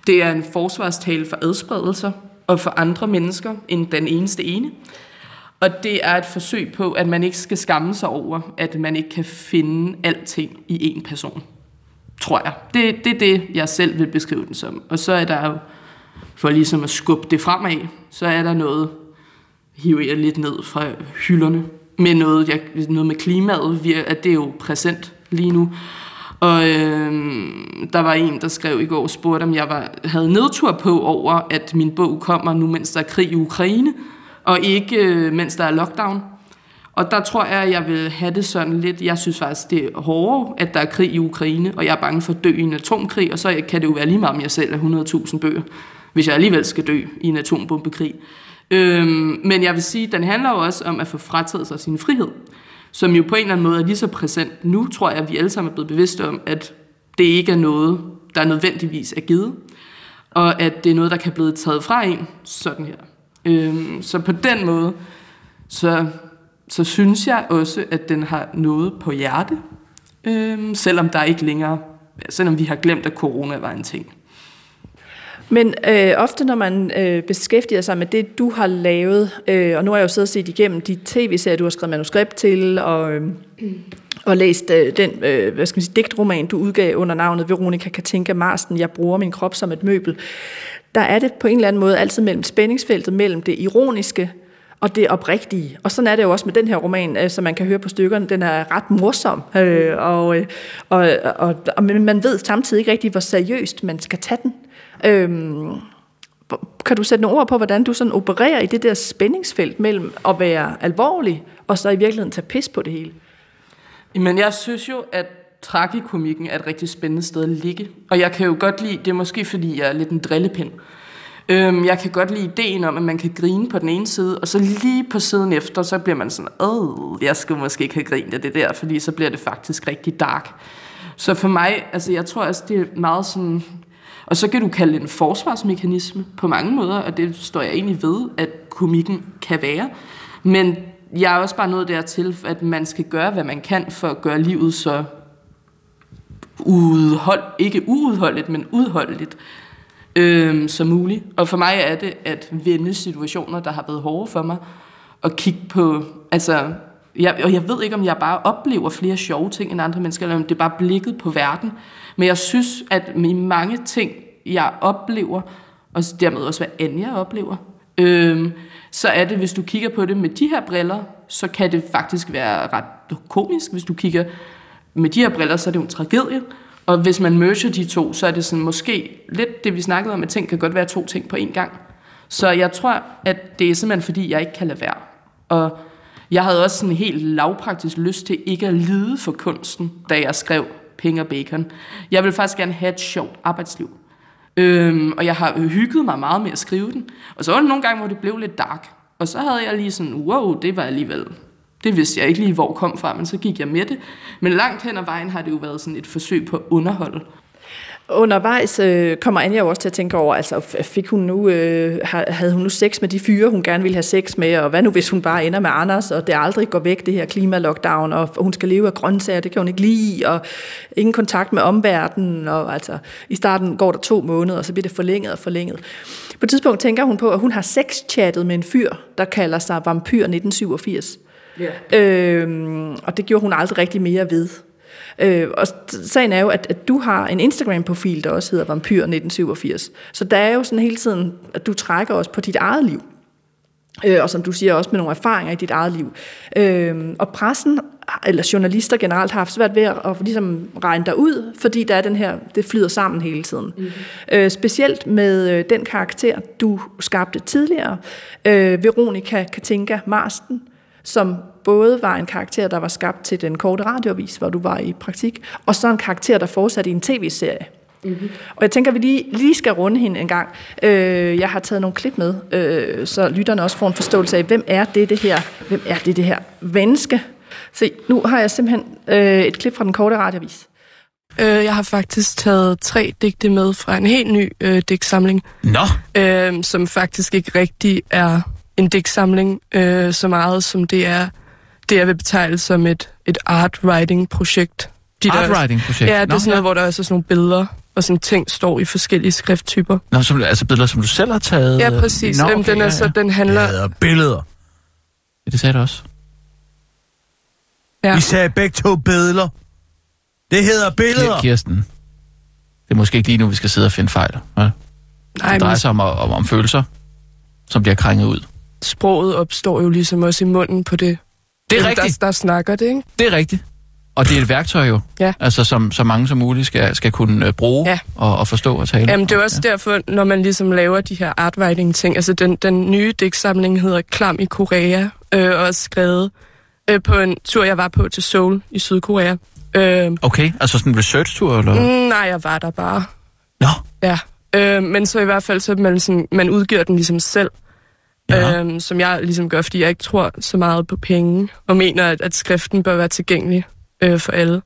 Det er en forsvarstale for adspredelser og for andre mennesker end den eneste ene. Og det er et forsøg på, at man ikke skal skamme sig over, at man ikke kan finde alting i en person. Tror jeg. Det, det er det, jeg selv vil beskrive den som. Og så er der jo, for ligesom at skubbe det fremad, så er der noget, hiver jeg lidt ned fra hylderne, med noget, jeg, noget med klimaet, at det er jo præsent lige nu. Og øh, der var en, der skrev i går og spurgte, om jeg var, havde nedtur på over, at min bog kommer nu, mens der er krig i Ukraine, og ikke øh, mens der er lockdown. Og der tror jeg, at jeg vil have det sådan lidt, jeg synes faktisk, det er hårdere, at der er krig i Ukraine, og jeg er bange for at dø i en atomkrig, og så kan det jo være lige meget, om jeg selv er 100.000 bøger, hvis jeg alligevel skal dø i en atombombekrig. Øhm, men jeg vil sige, at den handler jo også om at få frataget sig sin frihed som jo på en eller anden måde er lige så præsent nu, tror jeg, at vi alle sammen er blevet bevidste om, at det ikke er noget, der nødvendigvis er givet, og at det er noget, der kan blive taget fra en, sådan her. Øhm, så på den måde, så, så synes jeg også, at den har noget på hjerte, øhm, selvom der ikke længere, selvom vi har glemt, at corona var en ting. Men øh, ofte når man øh, beskæftiger sig med det, du har lavet, øh, og nu har jeg jo siddet og set igennem de tv-serier, du har skrevet manuskript til, og, øh, og læst øh, den øh, hvad skal man sige, digtroman, du udgav under navnet Veronika Katinka Marsten, Jeg bruger min krop som et møbel, der er det på en eller anden måde altid mellem spændingsfeltet, mellem det ironiske og det oprigtige. Og sådan er det jo også med den her roman, øh, som man kan høre på stykkerne. Den er ret morsom, øh, og, øh, og, og, og man ved samtidig ikke rigtig, hvor seriøst man skal tage den. Øhm, kan du sætte nogle ord på, hvordan du sådan opererer i det der spændingsfelt mellem at være alvorlig, og så i virkeligheden tage pis på det hele? Men jeg synes jo, at tragikomikken er et rigtig spændende sted at ligge. Og jeg kan jo godt lide, det er måske fordi, jeg er lidt en drillepind. Øhm, jeg kan godt lide ideen om, at man kan grine på den ene side, og så lige på siden efter, så bliver man sådan, åh, jeg skulle måske ikke have grinet af det der, fordi så bliver det faktisk rigtig dark. Så for mig, altså jeg tror også, det er meget sådan, og så kan du kalde det en forsvarsmekanisme på mange måder, og det står jeg egentlig ved, at komikken kan være. Men jeg er også bare nået dertil, at man skal gøre, hvad man kan for at gøre livet så udhold, ikke uudholdeligt, men udholdeligt øh, som muligt. Og for mig er det at vende situationer, der har været hårde for mig, og kigge på, altså, jeg, og jeg ved ikke, om jeg bare oplever flere sjove ting end andre mennesker, eller om det er bare blikket på verden. Men jeg synes, at med mange ting, jeg oplever, og dermed også, hvad Anja oplever, øh, så er det, hvis du kigger på det med de her briller, så kan det faktisk være ret komisk. Hvis du kigger med de her briller, så er det jo en tragedie. Og hvis man merger de to, så er det sådan måske lidt det, vi snakkede om, at ting kan godt være to ting på én gang. Så jeg tror, at det er simpelthen fordi, jeg ikke kan lade være. Og jeg havde også sådan helt lavpraktisk lyst til ikke at lide for kunsten, da jeg skrev Penge og Bacon. Jeg vil faktisk gerne have et sjovt arbejdsliv. Øhm, og jeg har hygget mig meget med at skrive den. Og så var der nogle gange, hvor det blev lidt dark. Og så havde jeg lige sådan, wow, det var alligevel... Det vidste jeg ikke lige, hvor kom fra, men så gik jeg med det. Men langt hen ad vejen har det jo været sådan et forsøg på at underholde. Undervejs øh, kommer Anja jo også til at tænke over, altså fik hun nu, øh, havde hun nu sex med de fyre, hun gerne ville have sex med, og hvad nu hvis hun bare ender med Anders, og det aldrig går væk, det her klimalockdown, og hun skal leve af grøntsager, det kan hun ikke lide, og ingen kontakt med omverdenen, og altså i starten går der to måneder, og så bliver det forlænget og forlænget. På et tidspunkt tænker hun på, at hun har sex-chattet med en fyr, der kalder sig Vampyr 1987. Yeah. Øhm, og det gjorde hun aldrig rigtig mere ved. Øh, og sagen er jo, at, at du har en Instagram-profil, der også hedder Vampyr1987. Så der er jo sådan hele tiden, at du trækker også på dit eget liv. Øh, og som du siger, også med nogle erfaringer i dit eget liv. Øh, og pressen, eller journalister generelt, har haft svært ved at, at ligesom regne dig ud, fordi der er den her, det flyder sammen hele tiden. Mm. Øh, specielt med øh, den karakter, du skabte tidligere, øh, Veronica Katinka Marsten, som både var en karakter, der var skabt til den korte radiovis, hvor du var i praktik, og så en karakter, der fortsatte i en tv-serie. Mm-hmm. Og jeg tænker, at vi lige, lige skal runde hende en gang. Øh, jeg har taget nogle klip med, øh, så lytterne også får en forståelse af, hvem er det, det her, hvem er det, det her menneske? Se, nu har jeg simpelthen øh, et klip fra den korte radiovis. Øh, jeg har faktisk taget tre digte med fra en helt ny øh, digtsamling. Nå! Øh, som faktisk ikke rigtig er en digtsamling øh, så meget, som det er det, jeg vil betegne som et, et art writing projekt. De art writing projekt? Ja, det er sådan noget, ja. hvor der er sådan nogle billeder og sådan ting står i forskellige skrifttyper. Nå, som, altså billeder, som du selv har taget? Ja, præcis. Nå, okay, den, er, ja, ja. Så, den handler... Ja, billeder. Ja, det sagde du også. Ja. Vi sagde begge to billeder. Det hedder billeder. Kirsten, det er måske ikke lige nu, vi skal sidde og finde fejl. Ja? Nej, det drejer sig om, om, om følelser, som bliver krænget ud. Sproget opstår jo ligesom også i munden på det det er rigtigt. Der, der snakker det, ikke? Det er rigtigt. Og det er et værktøj jo, ja. altså, som så mange som muligt skal, skal kunne uh, bruge ja. og, og forstå og tale. Jamen, det er også ja. derfor, når man ligesom laver de her artwriting-ting, altså den, den nye digtsamling hedder Klam i Korea, øh, og er skrevet øh, på en tur, jeg var på til Seoul i Sydkorea. Øh, okay, altså sådan en research-tur, eller? Mm, nej, jeg var der bare. Nå? Ja, øh, men så i hvert fald, så man, sådan, man udgiver den ligesom selv ja. øhm, som jeg ligesom gør, fordi jeg ikke tror så meget på penge, og mener, at, at skriften bør være tilgængelig øh, for alle.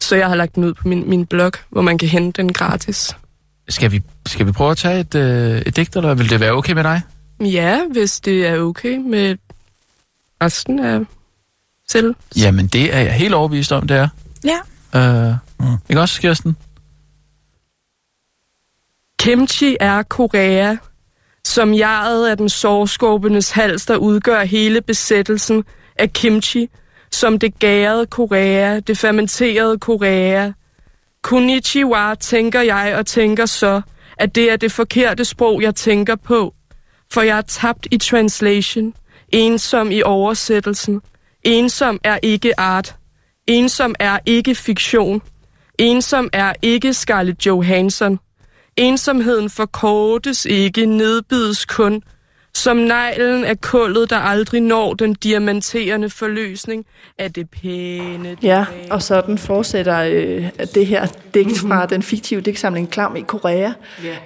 Så jeg har lagt den ud på min, min blog, hvor man kan hente den gratis. Skal vi, skal vi prøve at tage et, øh, et digt, eller vil det være okay med dig? Ja, hvis det er okay med resten af selv. Jamen, det er jeg helt overbevist om, det er. Ja. Øh, mm. Ikke også, Kirsten? Kimchi er Korea, som jaret af den sårskorpenes hals, der udgør hele besættelsen af kimchi, som det gærede Korea, det fermenterede Korea. Konnichiwa tænker jeg og tænker så, at det er det forkerte sprog, jeg tænker på. For jeg er tabt i translation, ensom i oversættelsen. Ensom er ikke art. Ensom er ikke fiktion. Ensom er ikke Scarlett Johansson. Ensomheden forkortes ikke, nedbides kun, som neglen af kullet, der aldrig når den diamanterende forløsning af det pæne. Ja, og sådan fortsætter øh, det her digt fra den fiktive digtsamling Klam i Korea.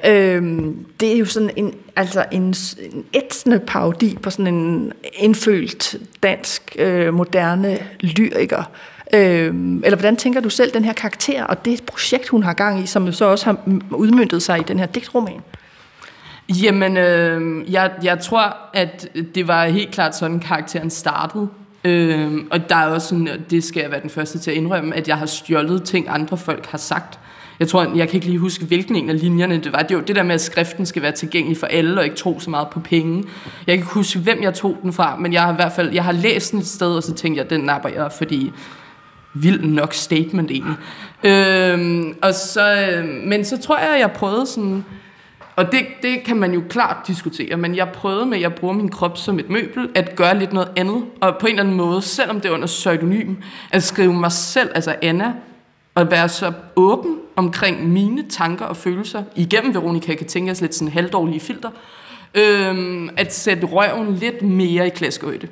Yeah. Øhm, det er jo sådan en, altså en, en ætsende parodi på sådan en indfølt dansk øh, moderne lyriker, Øh, eller hvordan tænker du selv den her karakter og det projekt, hun har gang i, som så også har udmyndtet sig i den her digtroman? Jamen, øh, jeg, jeg tror, at det var helt klart sådan, karakteren startede. Øh, og der er også sådan, det skal jeg være den første til at indrømme, at jeg har stjålet ting, andre folk har sagt. Jeg tror, jeg kan ikke lige huske, hvilken en af linjerne det var. Det var det der med, at skriften skal være tilgængelig for alle, og ikke tro så meget på penge. Jeg kan ikke huske, hvem jeg tog den fra, men jeg har i hvert fald jeg har læst den et sted, og så tænkte jeg, den napper jeg, fordi vild nok statement egentlig. Øhm, og så, øh, men så tror jeg, at jeg prøvede sådan... Og det, det kan man jo klart diskutere, men jeg prøvede med, at jeg bruger min krop som et møbel, at gøre lidt noget andet. Og på en eller anden måde, selvom det er under pseudonym, at skrive mig selv, altså Anna, og være så åben omkring mine tanker og følelser, igennem Veronica Katingas lidt sådan halvdårlige filter, øhm, at sætte røven lidt mere i klaskehøjde.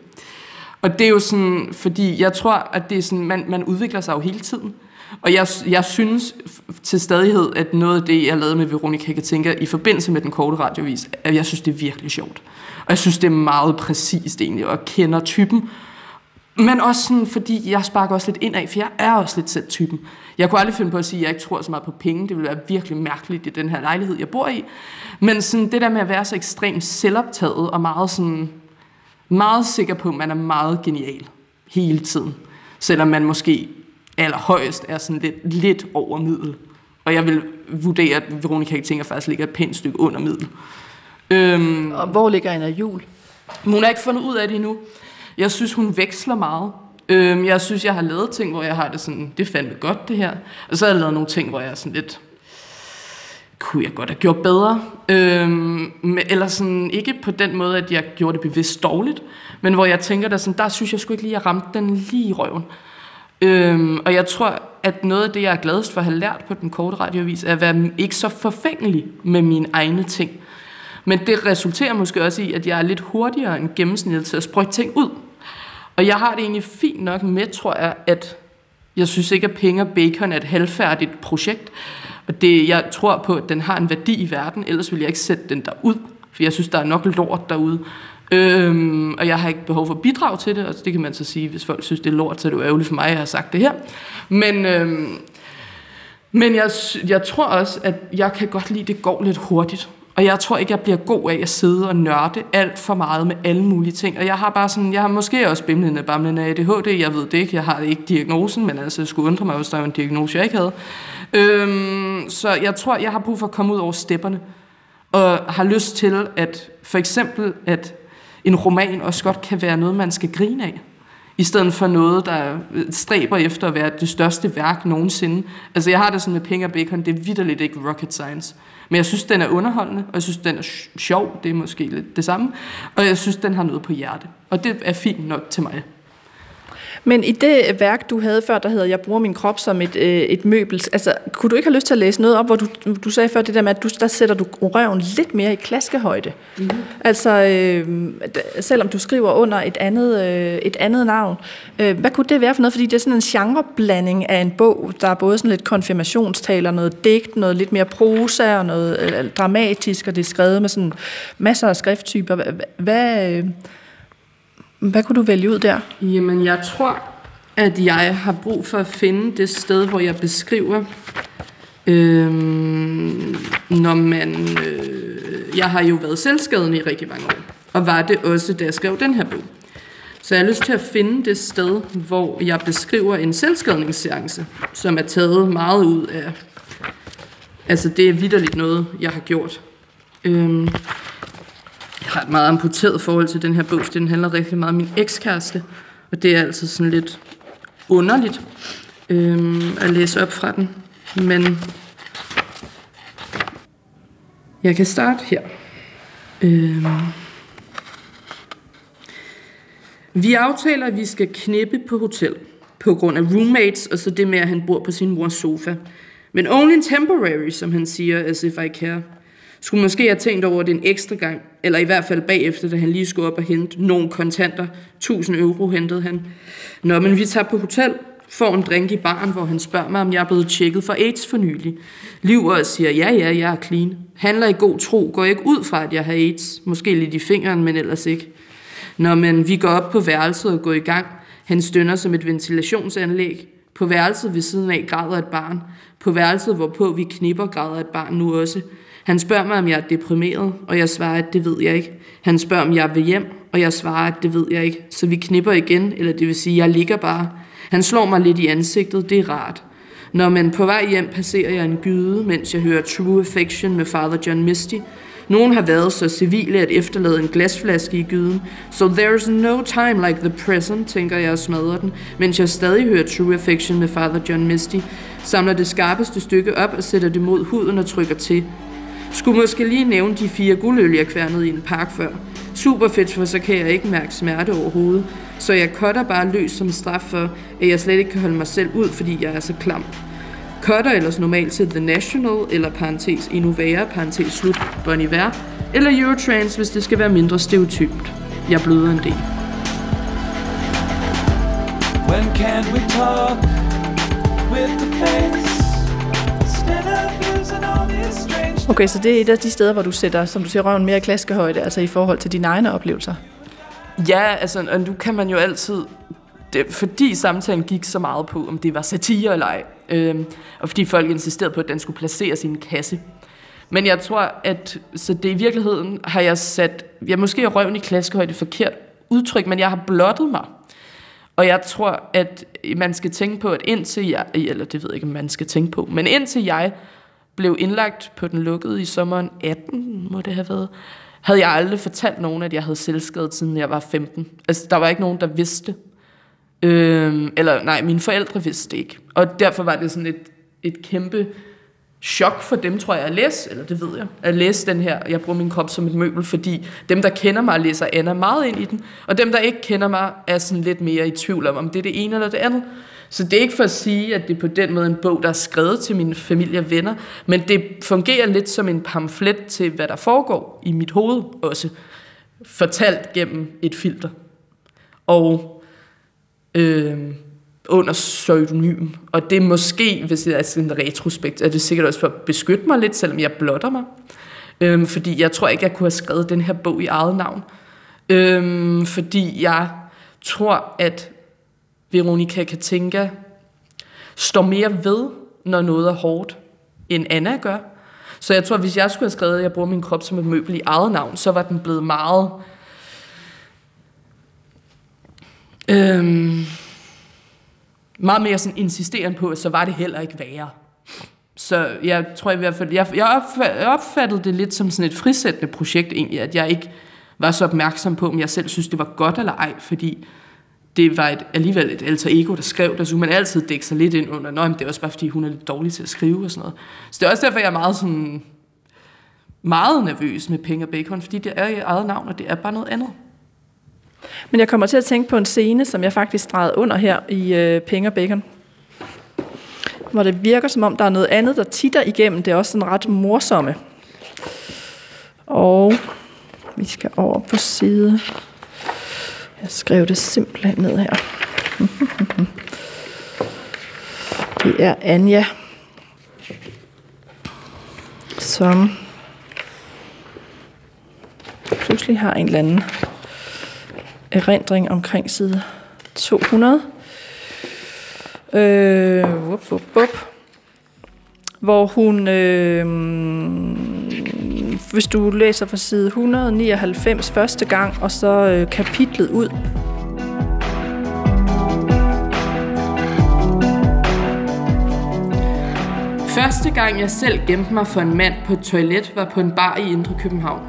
Og det er jo sådan, fordi jeg tror, at det er sådan, man, man udvikler sig jo hele tiden. Og jeg, jeg synes til stadighed, at noget af det, jeg lavede med Veronica Katinka i forbindelse med den korte radiovis, at jeg synes, det er virkelig sjovt. Og jeg synes, det er meget præcist egentlig, og kender typen. Men også sådan, fordi jeg sparker også lidt ind af, for jeg er også lidt selv typen. Jeg kunne aldrig finde på at sige, at jeg ikke tror så meget på penge. Det ville være virkelig mærkeligt i den her lejlighed, jeg bor i. Men sådan det der med at være så ekstremt selvoptaget og meget sådan meget sikker på, at man er meget genial hele tiden. Selvom man måske allerhøjest er sådan lidt, lidt over middel. Og jeg vil vurdere, at Veronica tænker faktisk ligger et pænt stykke under middel. Øhm, og hvor ligger Anna Jul? Hun har ikke fundet ud af det endnu. Jeg synes, hun veksler meget. Øhm, jeg synes, jeg har lavet ting, hvor jeg har det sådan, det fandt godt det her. Og så har jeg lavet nogle ting, hvor jeg er sådan lidt, kunne jeg godt have gjort bedre. Øhm, eller sådan, ikke på den måde, at jeg gjorde det bevidst dårligt, men hvor jeg tænker, der, sådan, der synes jeg sgu ikke lige, at jeg ramte den lige i røven. Øhm, og jeg tror, at noget af det, jeg er gladest for at have lært på den korte radiovis, er at være ikke så forfængelig med mine egne ting. Men det resulterer måske også i, at jeg er lidt hurtigere end gennemsnittet til at sprøjte ting ud. Og jeg har det egentlig fint nok med, tror jeg, at jeg synes ikke, at penge og bacon er et halvfærdigt projekt. Og det, jeg tror på, at den har en værdi i verden, ellers vil jeg ikke sætte den derud. For jeg synes, der er nok lort derude. Øhm, og jeg har ikke behov for bidrag til det, og det kan man så sige, hvis folk synes, det er lort, så er det jo ærgerligt for mig, at jeg har sagt det her. Men, øhm, men jeg, jeg tror også, at jeg kan godt lide, at det går lidt hurtigt. Og jeg tror ikke, jeg bliver god af at sidde og nørde alt for meget med alle mulige ting. Og jeg har bare sådan, jeg har måske også bimlende bamlende ADHD, jeg ved det ikke, jeg har ikke diagnosen, men altså, jeg skulle undre mig, hvis der var en diagnose, jeg ikke havde. Øhm, så jeg tror, jeg har brug for at komme ud over stepperne. Og har lyst til, at for eksempel, at en roman også godt kan være noget, man skal grine af. I stedet for noget, der øh, stræber efter at være det største værk nogensinde. Altså jeg har det sådan med Penge og Bacon, det er vidderligt ikke rocket science. Men jeg synes, den er underholdende, og jeg synes, den er sjov, det er måske lidt det samme. Og jeg synes, den har noget på hjerte. Og det er fint nok til mig. Men i det værk, du havde før, der hedder Jeg bruger min krop som et, øh, et møbel, altså, kunne du ikke have lyst til at læse noget op, hvor du, du sagde før det der med, at du, der sætter du røven lidt mere i klaskehøjde? Mm-hmm. Altså, øh, selvom du skriver under et andet, øh, et andet navn. Øh, hvad kunne det være for noget? Fordi det er sådan en genreblanding af en bog, der er både sådan lidt konfirmationstaler, noget digt, noget lidt mere prosa og noget øh, dramatisk, og det er skrevet med sådan masser af skrifttyper. Hvad... hvad øh, hvad kunne du vælge ud der? Jamen, jeg tror, at jeg har brug for at finde det sted, hvor jeg beskriver, øh, når man... Øh, jeg har jo været selvskadende i rigtig mange år, og var det også, da jeg skrev den her bog. Så jeg har lyst til at finde det sted, hvor jeg beskriver en selvskadningsseance, som er taget meget ud af... Altså, det er vidderligt noget, jeg har gjort. Øhm, har et meget amputeret forhold til den her bog, for den handler rigtig meget om min ekskæreste, og det er altså sådan lidt underligt øhm, at læse op fra den. Men jeg kan starte her. Øhm. Vi aftaler, at vi skal knippe på hotel på grund af roommates, og så det med, at han bor på sin mors sofa. Men only temporary, som han siger, as if I care. Skulle måske have tænkt over det en ekstra gang, eller i hvert fald bagefter, da han lige skulle op og hente nogle kontanter. 1000 euro hentede han. Nå, men vi tager på hotel, får en drink i baren, hvor han spørger mig, om jeg er blevet tjekket for AIDS for nylig. Liv og siger, ja, ja, jeg er clean. Handler i god tro, går ikke ud fra, at jeg har AIDS. Måske lidt i fingeren, men ellers ikke. Nå, men vi går op på værelset og går i gang. Han stønner som et ventilationsanlæg. På værelset ved siden af græder et barn. På værelset, hvorpå vi knipper, græder et barn nu også. Han spørger mig, om jeg er deprimeret, og jeg svarer, at det ved jeg ikke. Han spørger, om jeg vil hjem, og jeg svarer, at det ved jeg ikke. Så vi knipper igen, eller det vil sige, at jeg ligger bare. Han slår mig lidt i ansigtet, det er rart. Når man på vej hjem passerer jeg en gyde, mens jeg hører True Affection med Father John Misty. Nogen har været så civile at efterlade en glasflaske i gyden. So there's no time like the present, tænker jeg og smadrer den, mens jeg stadig hører True Affection med Father John Misty. Samler det skarpeste stykke op og sætter det mod huden og trykker til. Skulle måske lige nævne de fire guldøl, jeg kværnede i en park før. Super fedt, for så kan jeg ikke mærke smerte overhovedet. Så jeg cutter bare løs som straf for, at jeg slet ikke kan holde mig selv ud, fordi jeg er så klam. Cutter ellers normalt til The National, eller parentes endnu værre, parentes slut, Bon Iver, eller Eurotrans, hvis det skal være mindre stereotypt. Jeg bløder en del. When can we talk with the face? Okay, så det er et af de steder, hvor du sætter, som du siger, røven mere i klaskehøjde, altså i forhold til dine egne oplevelser. Ja, altså, og nu kan man jo altid, det, fordi samtalen gik så meget på, om det var satire eller ej, øh, og fordi folk insisterede på, at den skulle placeres i en kasse. Men jeg tror, at så det i virkeligheden har jeg sat, jeg måske er røven i klaskehøjde forkert udtryk, men jeg har blottet mig. Og jeg tror, at man skal tænke på, at indtil jeg, eller det ved jeg ikke, om man skal tænke på, men indtil jeg blev indlagt på den lukkede i sommeren 18, må det have været, havde jeg aldrig fortalt nogen, at jeg havde selvskadet, siden jeg var 15. Altså, der var ikke nogen, der vidste. Øhm, eller nej, mine forældre vidste ikke. Og derfor var det sådan et, et kæmpe chok for dem, tror jeg, at læse, eller det ved jeg, at læse den her, jeg bruger min krop som et møbel, fordi dem, der kender mig, læser Anna meget ind i den, og dem, der ikke kender mig, er sådan lidt mere i tvivl om, om det er det ene eller det andet. Så det er ikke for at sige, at det er på den måde en bog, der er skrevet til mine familie og venner, men det fungerer lidt som en pamflet til, hvad der foregår i mit hoved også, fortalt gennem et filter. Og øh, under pseudonym. Og det er måske, hvis det er sådan en retrospekt, er det sikkert også for at beskytte mig lidt, selvom jeg blotter mig. Øhm, fordi jeg tror ikke, jeg kunne have skrevet den her bog i eget navn. Øhm, fordi jeg tror, at Veronica Katinka står mere ved, når noget er hårdt, end Anna gør. Så jeg tror, at hvis jeg skulle have skrevet, at jeg bruger min krop som et møbel i eget navn, så var den blevet meget... Øhm, meget mere sådan insisterende på, at så var det heller ikke værre. Så jeg tror i hvert fald, jeg, jeg opfattede det lidt som sådan et frisættende projekt egentlig, at jeg ikke var så opmærksom på, om jeg selv synes, det var godt eller ej, fordi det var et, alligevel et alter ego, der skrev det, så man altid dække sig lidt ind under, Nå, det er også bare, fordi hun er lidt dårlig til at skrive og sådan noget. Så det er også derfor, jeg er meget sådan, meget nervøs med Penge og Bacon, fordi det er i eget navn, og det er bare noget andet. Men jeg kommer til at tænke på en scene, som jeg faktisk drejede under her i øh, Penge og Bacon. Hvor det virker som om, der er noget andet, der titter igennem. Det er også sådan ret morsomme. Og vi skal over på side. Jeg skrev det simpelthen ned her. Det er Anja, som pludselig har en eller anden erindring omkring side 200. Øh, wup, wup, wup. Hvor hun, øh, hvis du læser fra side 199 første gang, og så øh, kapitlet ud, Første gang jeg selv gemte mig for en mand på et toilet, var på en bar i Indre København.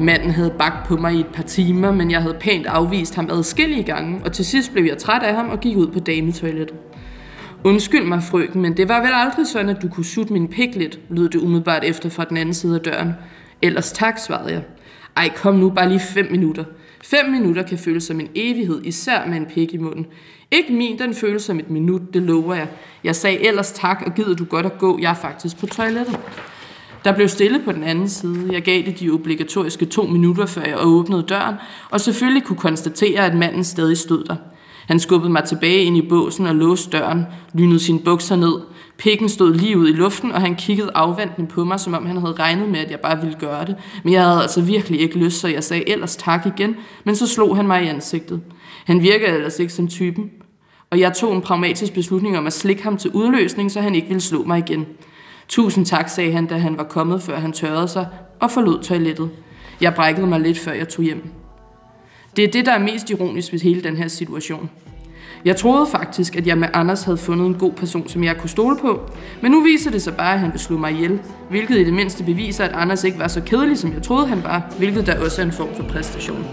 Manden havde bagt på mig i et par timer, men jeg havde pænt afvist ham adskillige gange, og til sidst blev jeg træt af ham og gik ud på dametoilettet. Undskyld mig, frøken, men det var vel aldrig sådan, at du kunne sutte min pik lidt, lød det umiddelbart efter fra den anden side af døren. Ellers tak, svarede jeg. Ej, kom nu, bare lige fem minutter. Fem minutter kan føles som en evighed, især med en pik i munden. Ikke min, den føles som et minut, det lover jeg. Jeg sagde ellers tak, og gider du godt at gå, jeg er faktisk på toilettet. Der blev stille på den anden side. Jeg gav det de obligatoriske to minutter, før jeg åbnede døren, og selvfølgelig kunne konstatere, at manden stadig stod der. Han skubbede mig tilbage ind i båsen og låste døren, lynede sine bukser ned. Pikken stod lige ud i luften, og han kiggede afventende på mig, som om han havde regnet med, at jeg bare ville gøre det. Men jeg havde altså virkelig ikke lyst, så jeg sagde ellers tak igen, men så slog han mig i ansigtet. Han virkede ellers ikke som typen. Og jeg tog en pragmatisk beslutning om at slikke ham til udløsning, så han ikke ville slå mig igen. Tusind tak, sagde han, da han var kommet, før han tørrede sig og forlod toilettet. Jeg brækkede mig lidt, før jeg tog hjem. Det er det, der er mest ironisk ved hele den her situation. Jeg troede faktisk, at jeg med Anders havde fundet en god person, som jeg kunne stole på, men nu viser det sig bare, at han vil slå mig ihjel, hvilket i det mindste beviser, at Anders ikke var så kedelig, som jeg troede, han var, hvilket der også er en form for præstation.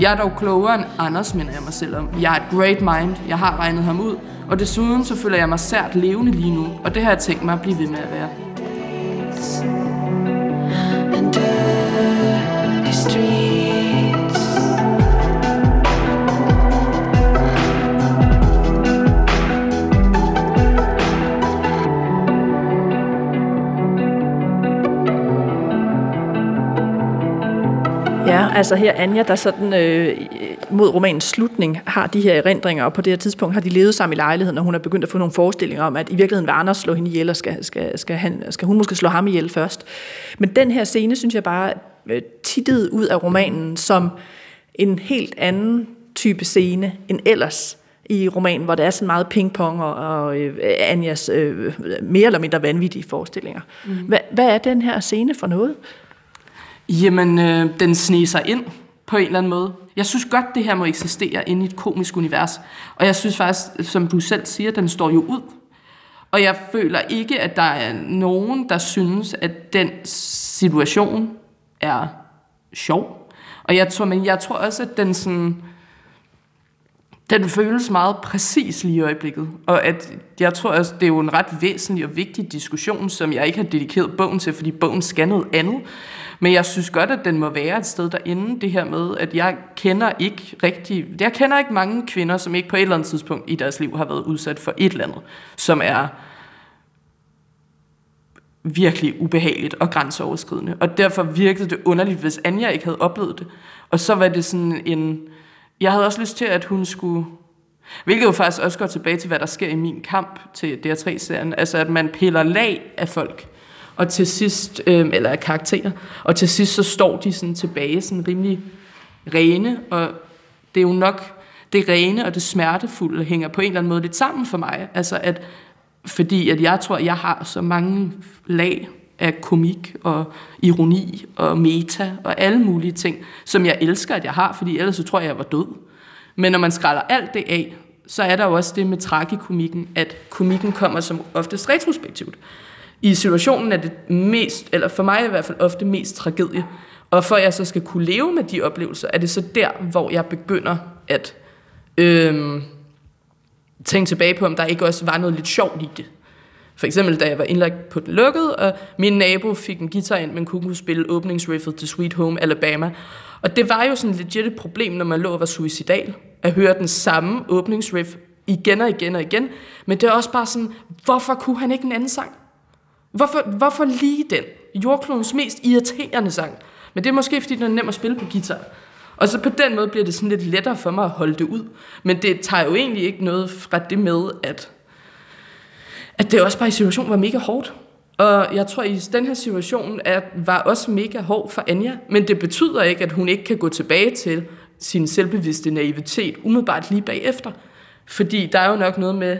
Jeg er dog klogere end Anders, minder jeg mig selv om. Jeg er et great mind, jeg har regnet ham ud, og desuden så føler jeg mig sært levende lige nu, og det har jeg tænkt mig at blive ved med at være. Altså her Anja, der sådan øh, mod romanens slutning har de her erindringer, og på det her tidspunkt har de levet sammen i lejligheden, og hun er begyndt at få nogle forestillinger om, at i virkeligheden vil Anders slå hende ihjel, og skal, skal, skal, han, skal hun måske slå ham ihjel først. Men den her scene, synes jeg bare øh, tittede ud af romanen som en helt anden type scene end ellers i romanen, hvor der er sådan meget pingpong og, og øh, Anjas øh, mere eller mindre vanvittige forestillinger. Mm. Hvad, hvad er den her scene for noget? Jamen, øh, den sneger sig ind på en eller anden måde. Jeg synes godt, det her må eksistere inde i et komisk univers. Og jeg synes faktisk, som du selv siger, den står jo ud. Og jeg føler ikke, at der er nogen, der synes, at den situation er sjov. Og jeg tror, men jeg tror også, at den sådan den føles meget præcis lige i øjeblikket. Og at jeg tror også, det er jo en ret væsentlig og vigtig diskussion, som jeg ikke har dedikeret bogen til, fordi bogen skal noget andet. Men jeg synes godt, at den må være et sted derinde, det her med, at jeg kender ikke rigtig, jeg kender ikke mange kvinder, som ikke på et eller andet tidspunkt i deres liv har været udsat for et eller andet, som er virkelig ubehageligt og grænseoverskridende. Og derfor virkede det underligt, hvis Anja ikke havde oplevet det. Og så var det sådan en... Jeg havde også lyst til, at hun skulle... Hvilket jo faktisk også går tilbage til, hvad der sker i min kamp til DR3-serien. Altså, at man piller lag af folk og til sidst, øh, eller af karakterer, og til sidst så står de sådan tilbage sådan rimelig rene, og det er jo nok det rene og det smertefulde hænger på en eller anden måde lidt sammen for mig. Altså at, fordi at jeg tror, at jeg har så mange lag af komik og ironi og meta og alle mulige ting, som jeg elsker, at jeg har, fordi ellers så tror jeg, at jeg var død. Men når man skræller alt det af, så er der jo også det med tragikomikken, at komikken kommer som oftest retrospektivt. I situationen er det mest, eller for mig i hvert fald ofte mest tragedie. Og for at jeg så skal kunne leve med de oplevelser, er det så der, hvor jeg begynder at øhm, tænke tilbage på, om der ikke også var noget lidt sjovt i det. For eksempel, da jeg var indlagt på den lukkede, og min nabo fik en guitar ind, men kunne spille åbningsriffet til Sweet Home Alabama. Og det var jo sådan legit et problem, når man lå og var suicidal, at høre den samme åbningsriff igen og igen og igen. Men det er også bare sådan, hvorfor kunne han ikke en anden sang? Hvorfor, hvorfor lige den? Jordklodens mest irriterende sang. Men det er måske, fordi den er nem at spille på guitar. Og så på den måde bliver det sådan lidt lettere for mig at holde det ud. Men det tager jo egentlig ikke noget fra det med, at, at det også bare i situationen var mega hårdt. Og jeg tror, at i den her situation at var også mega hård for Anja. Men det betyder ikke, at hun ikke kan gå tilbage til sin selvbevidste naivitet umiddelbart lige bagefter. Fordi der er jo nok noget med,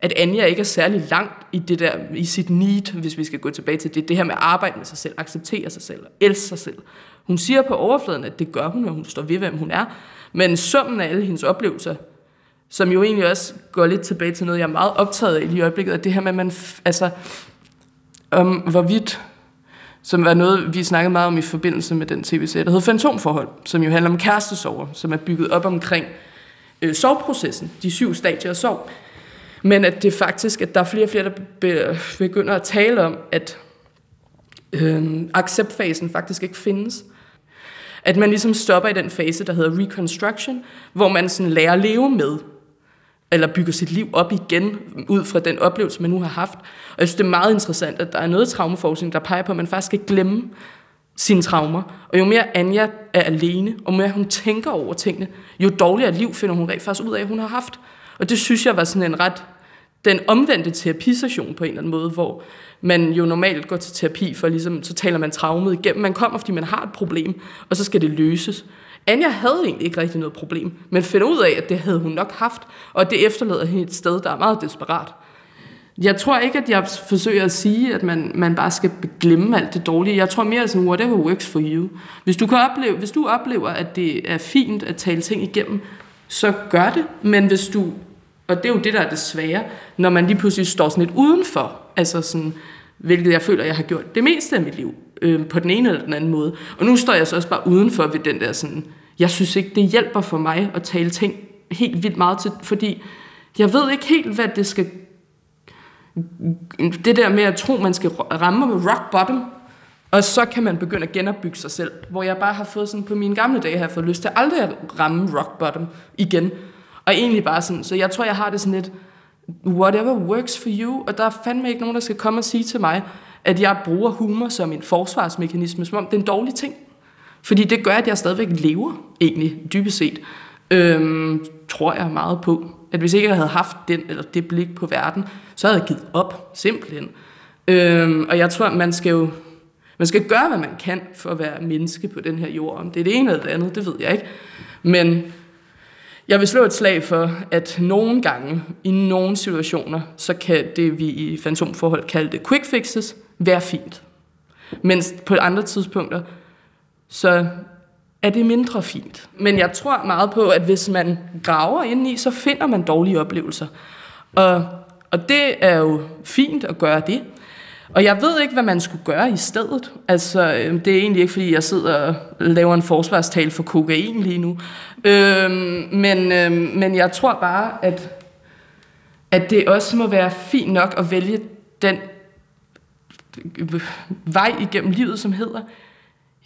at Anja ikke er særlig langt i det der, i sit need, hvis vi skal gå tilbage til det, det her med at arbejde med sig selv, acceptere sig selv, elske sig selv. Hun siger på overfladen, at det gør hun, og hun står ved, hvem hun er. Men summen af alle hendes oplevelser, som jo egentlig også går lidt tilbage til noget, jeg er meget optaget af i lige øjeblikket, at det her med, at man, altså, om hvorvidt, som var noget, vi snakkede meget om i forbindelse med den tv-serie, der hedder Fantomforhold, som jo handler om kærestesover, som er bygget op omkring øh, sovprocessen, de syv stadier af sov. Men at det faktisk, at der er flere og flere, der begynder at tale om, at øh, acceptfasen faktisk ikke findes. At man ligesom stopper i den fase, der hedder reconstruction, hvor man sådan lærer at leve med, eller bygger sit liv op igen, ud fra den oplevelse, man nu har haft. Og jeg synes, det er meget interessant, at der er noget traumeforskning, der peger på, at man faktisk skal glemme sine traumer. Og jo mere Anja er alene, og mere hun tænker over tingene, jo dårligere liv finder hun rent faktisk ud af, at hun har haft. Og det synes jeg var sådan en ret den omvendte terapisession på en eller anden måde, hvor man jo normalt går til terapi for ligesom, så taler man traumet igennem. Man kommer, fordi man har et problem, og så skal det løses. Anja havde egentlig ikke rigtig noget problem, men finder ud af, at det havde hun nok haft, og det efterlader hende et sted, der er meget desperat. Jeg tror ikke, at jeg forsøger at sige, at man, man bare skal glemme alt det dårlige. Jeg tror mere sådan, whatever works for you. Hvis du, kan opleve, hvis du oplever, at det er fint at tale ting igennem, så gør det. Men hvis du, og det er jo det, der er det svære, når man lige pludselig står sådan lidt udenfor, altså sådan, hvilket jeg føler, jeg har gjort det meste af mit liv, øh, på den ene eller den anden måde. Og nu står jeg så også bare udenfor ved den der sådan, jeg synes ikke, det hjælper for mig at tale ting helt vildt meget til, fordi jeg ved ikke helt, hvad det skal det der med at tro, man skal ramme med rock bottom, og så kan man begynde at genopbygge sig selv. Hvor jeg bare har fået sådan, på mine gamle dage, har jeg fået lyst til aldrig at ramme rock bottom igen. Og egentlig bare sådan, så jeg tror, jeg har det sådan lidt, whatever works for you, og der er fandme ikke nogen, der skal komme og sige til mig, at jeg bruger humor som en forsvarsmekanisme, som om det er en dårlig ting. Fordi det gør, at jeg stadigvæk lever, egentlig, dybest set. Øhm, tror jeg meget på. At hvis ikke jeg havde haft den, eller det blik på verden, så havde jeg givet op, simpelthen. Øhm, og jeg tror, man skal jo man skal gøre, hvad man kan for at være menneske på den her jord. Om det er det ene eller det andet, det ved jeg ikke. Men jeg vil slå et slag for, at nogle gange, i nogle situationer, så kan det, vi i fantomforhold kalder det quick fixes, være fint. Mens på andre tidspunkter, så er det mindre fint. Men jeg tror meget på, at hvis man graver ind i, så finder man dårlige oplevelser. Og, og det er jo fint at gøre det. Og jeg ved ikke, hvad man skulle gøre i stedet. Altså, øhm, det er egentlig ikke, fordi jeg sidder og laver en forsvarstal for kokain lige nu. Øhm, men, øhm, men jeg tror bare, at, at det også må være fint nok at vælge den vej igennem livet, som hedder,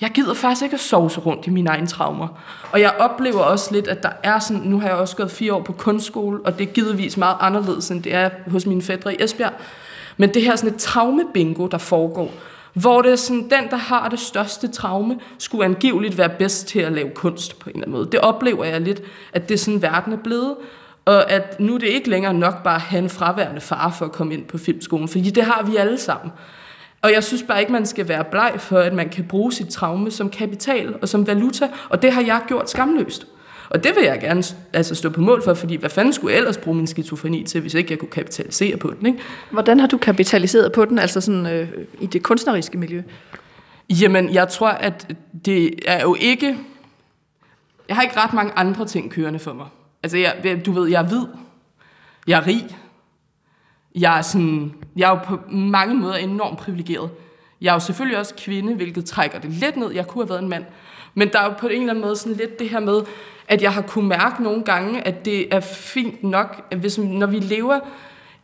jeg gider faktisk ikke at sove så rundt i mine egne traumer. Og jeg oplever også lidt, at der er sådan, nu har jeg også gået fire år på kunstskole, og det er givetvis meget anderledes, end det er hos mine fædre i Esbjerg. Men det her sådan et traumebingo, der foregår, hvor det er sådan, den, der har det største traume, skulle angiveligt være bedst til at lave kunst på en eller anden måde. Det oplever jeg lidt, at det er sådan, verden er blevet, og at nu er det ikke længere nok bare at have en fraværende far for at komme ind på filmskolen, fordi det har vi alle sammen. Og jeg synes bare ikke, man skal være bleg for, at man kan bruge sit traume som kapital og som valuta, og det har jeg gjort skamløst. Og det vil jeg gerne altså, stå på mål for, fordi hvad fanden skulle jeg ellers bruge min skizofreni til, hvis ikke jeg kunne kapitalisere på den? Ikke? Hvordan har du kapitaliseret på den, altså sådan øh, i det kunstneriske miljø? Jamen, jeg tror, at det er jo ikke... Jeg har ikke ret mange andre ting kørende for mig. Altså, jeg, du ved, jeg er hvid. Jeg er rig. Jeg er, sådan, jeg er jo på mange måder enormt privilegeret. Jeg er jo selvfølgelig også kvinde, hvilket trækker det lidt ned. Jeg kunne have været en mand. Men der er jo på en eller anden måde sådan lidt det her med, at jeg har kunne mærke nogle gange, at det er fint nok, hvis, når vi lever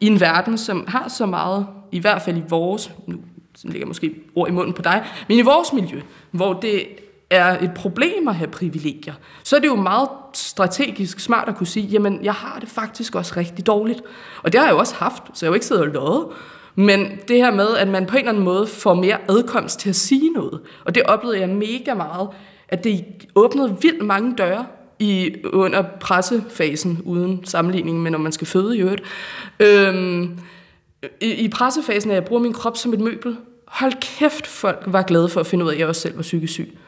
i en verden, som har så meget, i hvert fald i vores, nu ligger måske ord i munden på dig, men i vores miljø, hvor det er et problem at have privilegier, så er det jo meget strategisk smart at kunne sige, jamen, jeg har det faktisk også rigtig dårligt. Og det har jeg jo også haft, så jeg har jo ikke siddet og løjet. Men det her med, at man på en eller anden måde får mere adkomst til at sige noget, og det oplevede jeg mega meget, at det åbnede vildt mange døre i, under pressefasen, uden sammenligning med, når man skal føde i øvrigt. Øhm, i, I pressefasen, at jeg bruger min krop som et møbel, hold kæft, folk var glade for at finde ud af, at jeg også selv var psykisk syg.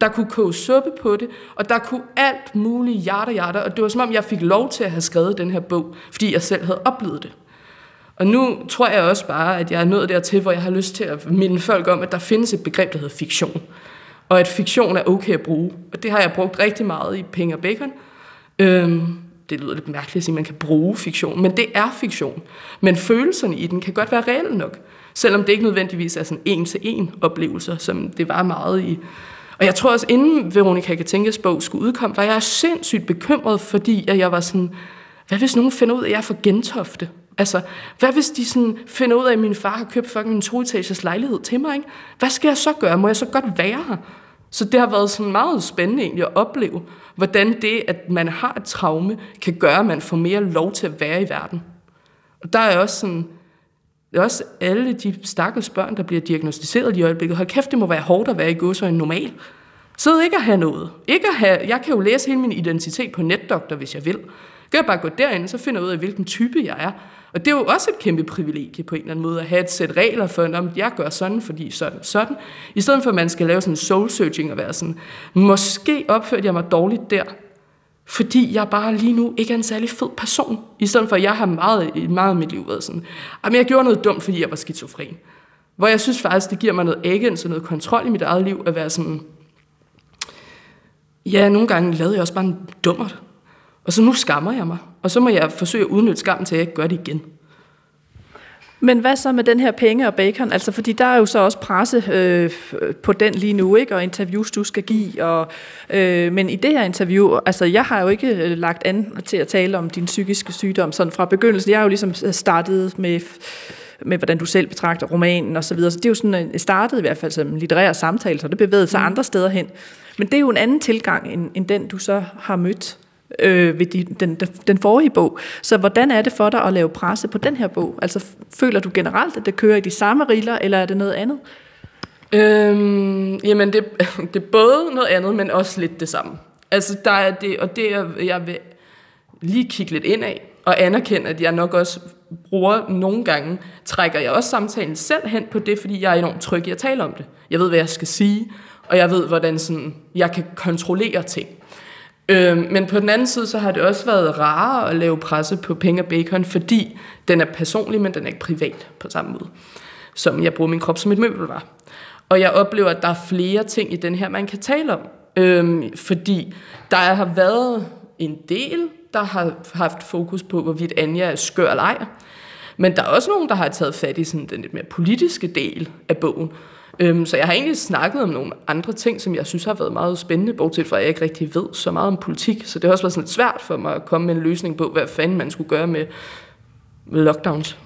Der kunne koge suppe på det, og der kunne alt muligt hjerte hjerte, og det var som om, jeg fik lov til at have skrevet den her bog, fordi jeg selv havde oplevet det. Og nu tror jeg også bare, at jeg er nået dertil, hvor jeg har lyst til at minde folk om, at der findes et begreb, der hedder fiktion og at fiktion er okay at bruge. Og det har jeg brugt rigtig meget i Penge og Bacon. Øhm, det lyder lidt mærkeligt at sige, at man kan bruge fiktion, men det er fiktion. Men følelserne i den kan godt være reelle nok, selvom det ikke nødvendigvis er sådan en-til-en oplevelser, som det var meget i. Og jeg tror også, inden Veronica Katænkes bog skulle udkomme, var jeg sindssygt bekymret, fordi at jeg var sådan, hvad hvis nogen finder ud af, at jeg er for gentofte? Altså, hvad hvis de sådan finder ud af, at min far har købt fucking en to lejlighed til mig, ikke? Hvad skal jeg så gøre? Må jeg så godt være her? Så det har været sådan meget spændende egentlig at opleve, hvordan det, at man har et traume, kan gøre, at man får mere lov til at være i verden. Og der er også sådan, det er også alle de stakkels børn, der bliver diagnostiseret i øjeblikket. Hold kæft, det må være hårdt at være i en normal. Sid ikke at have noget. Ikke at have, jeg kan jo læse hele min identitet på netdoktor, hvis jeg vil. Kan jeg bare gå derind, så finder jeg ud af, hvilken type jeg er. Og det er jo også et kæmpe privilegie på en eller anden måde, at have et sæt regler for, om jeg gør sådan, fordi sådan, sådan. I stedet for, at man skal lave sådan en soul-searching og være sådan, måske opførte jeg mig dårligt der, fordi jeg bare lige nu ikke er en særlig fed person. I stedet for, at jeg har meget, meget af mit liv været sådan, ah, jamen jeg gjorde noget dumt, fordi jeg var skizofren. Hvor jeg synes faktisk, det giver mig noget agens og noget kontrol i mit eget liv, at være sådan, ja, nogle gange lavede jeg også bare en dummert. Og så nu skammer jeg mig. Og så må jeg forsøge at udnytte skammen til, at jeg ikke gør det igen. Men hvad så med den her penge og bacon? Altså, fordi der er jo så også presse øh, på den lige nu, ikke? Og interviews, du skal give. Og, øh, men i det her interview, altså jeg har jo ikke øh, lagt an til at tale om din psykiske sygdom sådan fra begyndelsen. Jeg har jo ligesom startet med med, hvordan du selv betragter romanen og så videre. Så det er jo sådan, øh, startet i hvert fald som litterær samtale, så det bevægede sig mm. andre steder hen. Men det er jo en anden tilgang, end, end den du så har mødt øh, ved de, den, den forrige bog. Så hvordan er det for dig at lave presse på den her bog? Altså føler du generelt, at det kører i de samme riller, eller er det noget andet? Øhm, jamen, det, det er både noget andet, men også lidt det samme. Altså, der er det, og det er, jeg vil lige kigge lidt ind af, og anerkende, at jeg nok også bruger nogle gange, trækker jeg også samtalen selv hen på det, fordi jeg er enormt tryg i at tale om det. Jeg ved, hvad jeg skal sige, og jeg ved, hvordan sådan, jeg kan kontrollere ting. Øh, men på den anden side, så har det også været rarere at lave presse på Penge og Bacon, fordi den er personlig, men den er ikke privat på samme måde, som jeg bruger min krop som et møbel var. Og jeg oplever, at der er flere ting i den her, man kan tale om. Øhm, fordi der har været en del, der har haft fokus på, hvorvidt Anja er skør eller ej. Men der er også nogen, der har taget fat i sådan den lidt mere politiske del af bogen, Øhm, så jeg har egentlig snakket om nogle andre ting, som jeg synes har været meget spændende, bortset fra at jeg ikke rigtig ved så meget om politik. Så det har også været sådan lidt svært for mig at komme med en løsning på, hvad fanden man skulle gøre med lockdowns.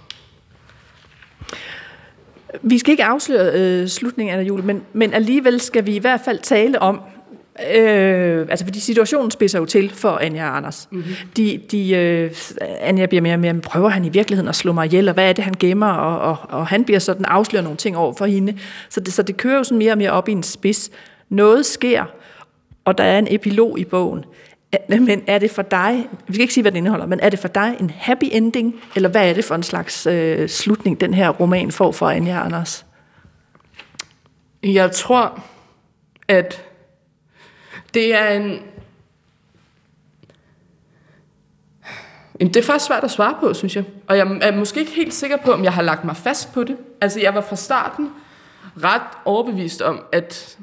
Vi skal ikke afsløre øh, slutningen af jul, men, men alligevel skal vi i hvert fald tale om, Øh, altså fordi situationen spidser jo til for Anja og Anders. Mm-hmm. De, de, øh, Anja bliver mere og mere, prøver han i virkeligheden at slå mig ihjel, og hvad er det, han gemmer, og, og, og han bliver sådan afslører nogle ting over for hende. Så det, så det kører jo sådan mere og mere op i en spids. Noget sker, og der er en epilog i bogen. Men er det for dig, vi skal ikke sige, hvad den indeholder, men er det for dig en happy ending, eller hvad er det for en slags øh, slutning, den her roman får for Anja Anders? Jeg tror, at det er en... Det er faktisk svært at svare på, synes jeg. Og jeg er måske ikke helt sikker på, om jeg har lagt mig fast på det. Altså, jeg var fra starten ret overbevist om, at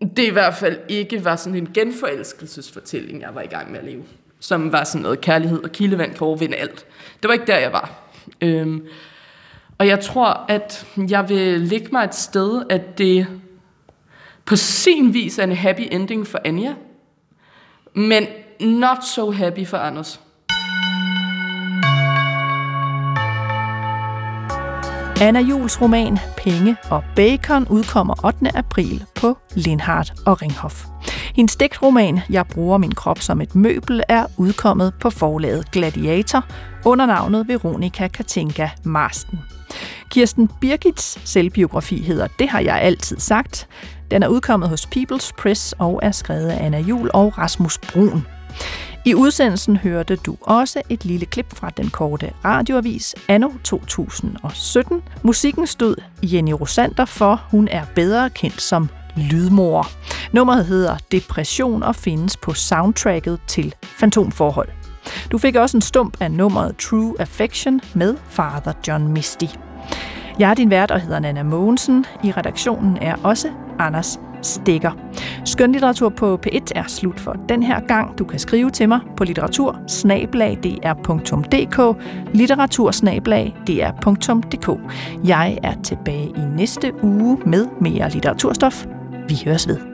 det i hvert fald ikke var sådan en genforelskelsesfortælling, jeg var i gang med at leve. Som var sådan noget kærlighed og kildevand kan overvinde alt. Det var ikke der, jeg var. Øhm, og jeg tror, at jeg vil lægge mig et sted, at det på sin vis er en happy ending for Anja, men not so happy for Anders. Anna Jules roman Penge og Bacon udkommer 8. april på Lindhardt og Ringhof. Hendes digtroman Jeg bruger min krop som et møbel er udkommet på forlaget Gladiator under navnet Veronika Katinka Marsten. Kirsten Birgits selvbiografi hedder Det har jeg altid sagt. Den er udkommet hos People's Press og er skrevet af Anna Jul og Rasmus Brun. I udsendelsen hørte du også et lille klip fra den korte radioavis Anno 2017. Musikken stod Jenny Rosander for, hun er bedre kendt som Lydmor. Nummeret hedder Depression og findes på soundtracket til Fantomforhold. Du fik også en stump af nummeret True Affection med Father John Misty. Jeg er din vært og hedder Nana Mogensen. I redaktionen er også Anders Stikker. Skønlitteratur på P1 er slut for den her gang. Du kan skrive til mig på litteratur litteratursnablag.dr.dk Jeg er tilbage i næste uge med mere litteraturstof. Vi høres ved.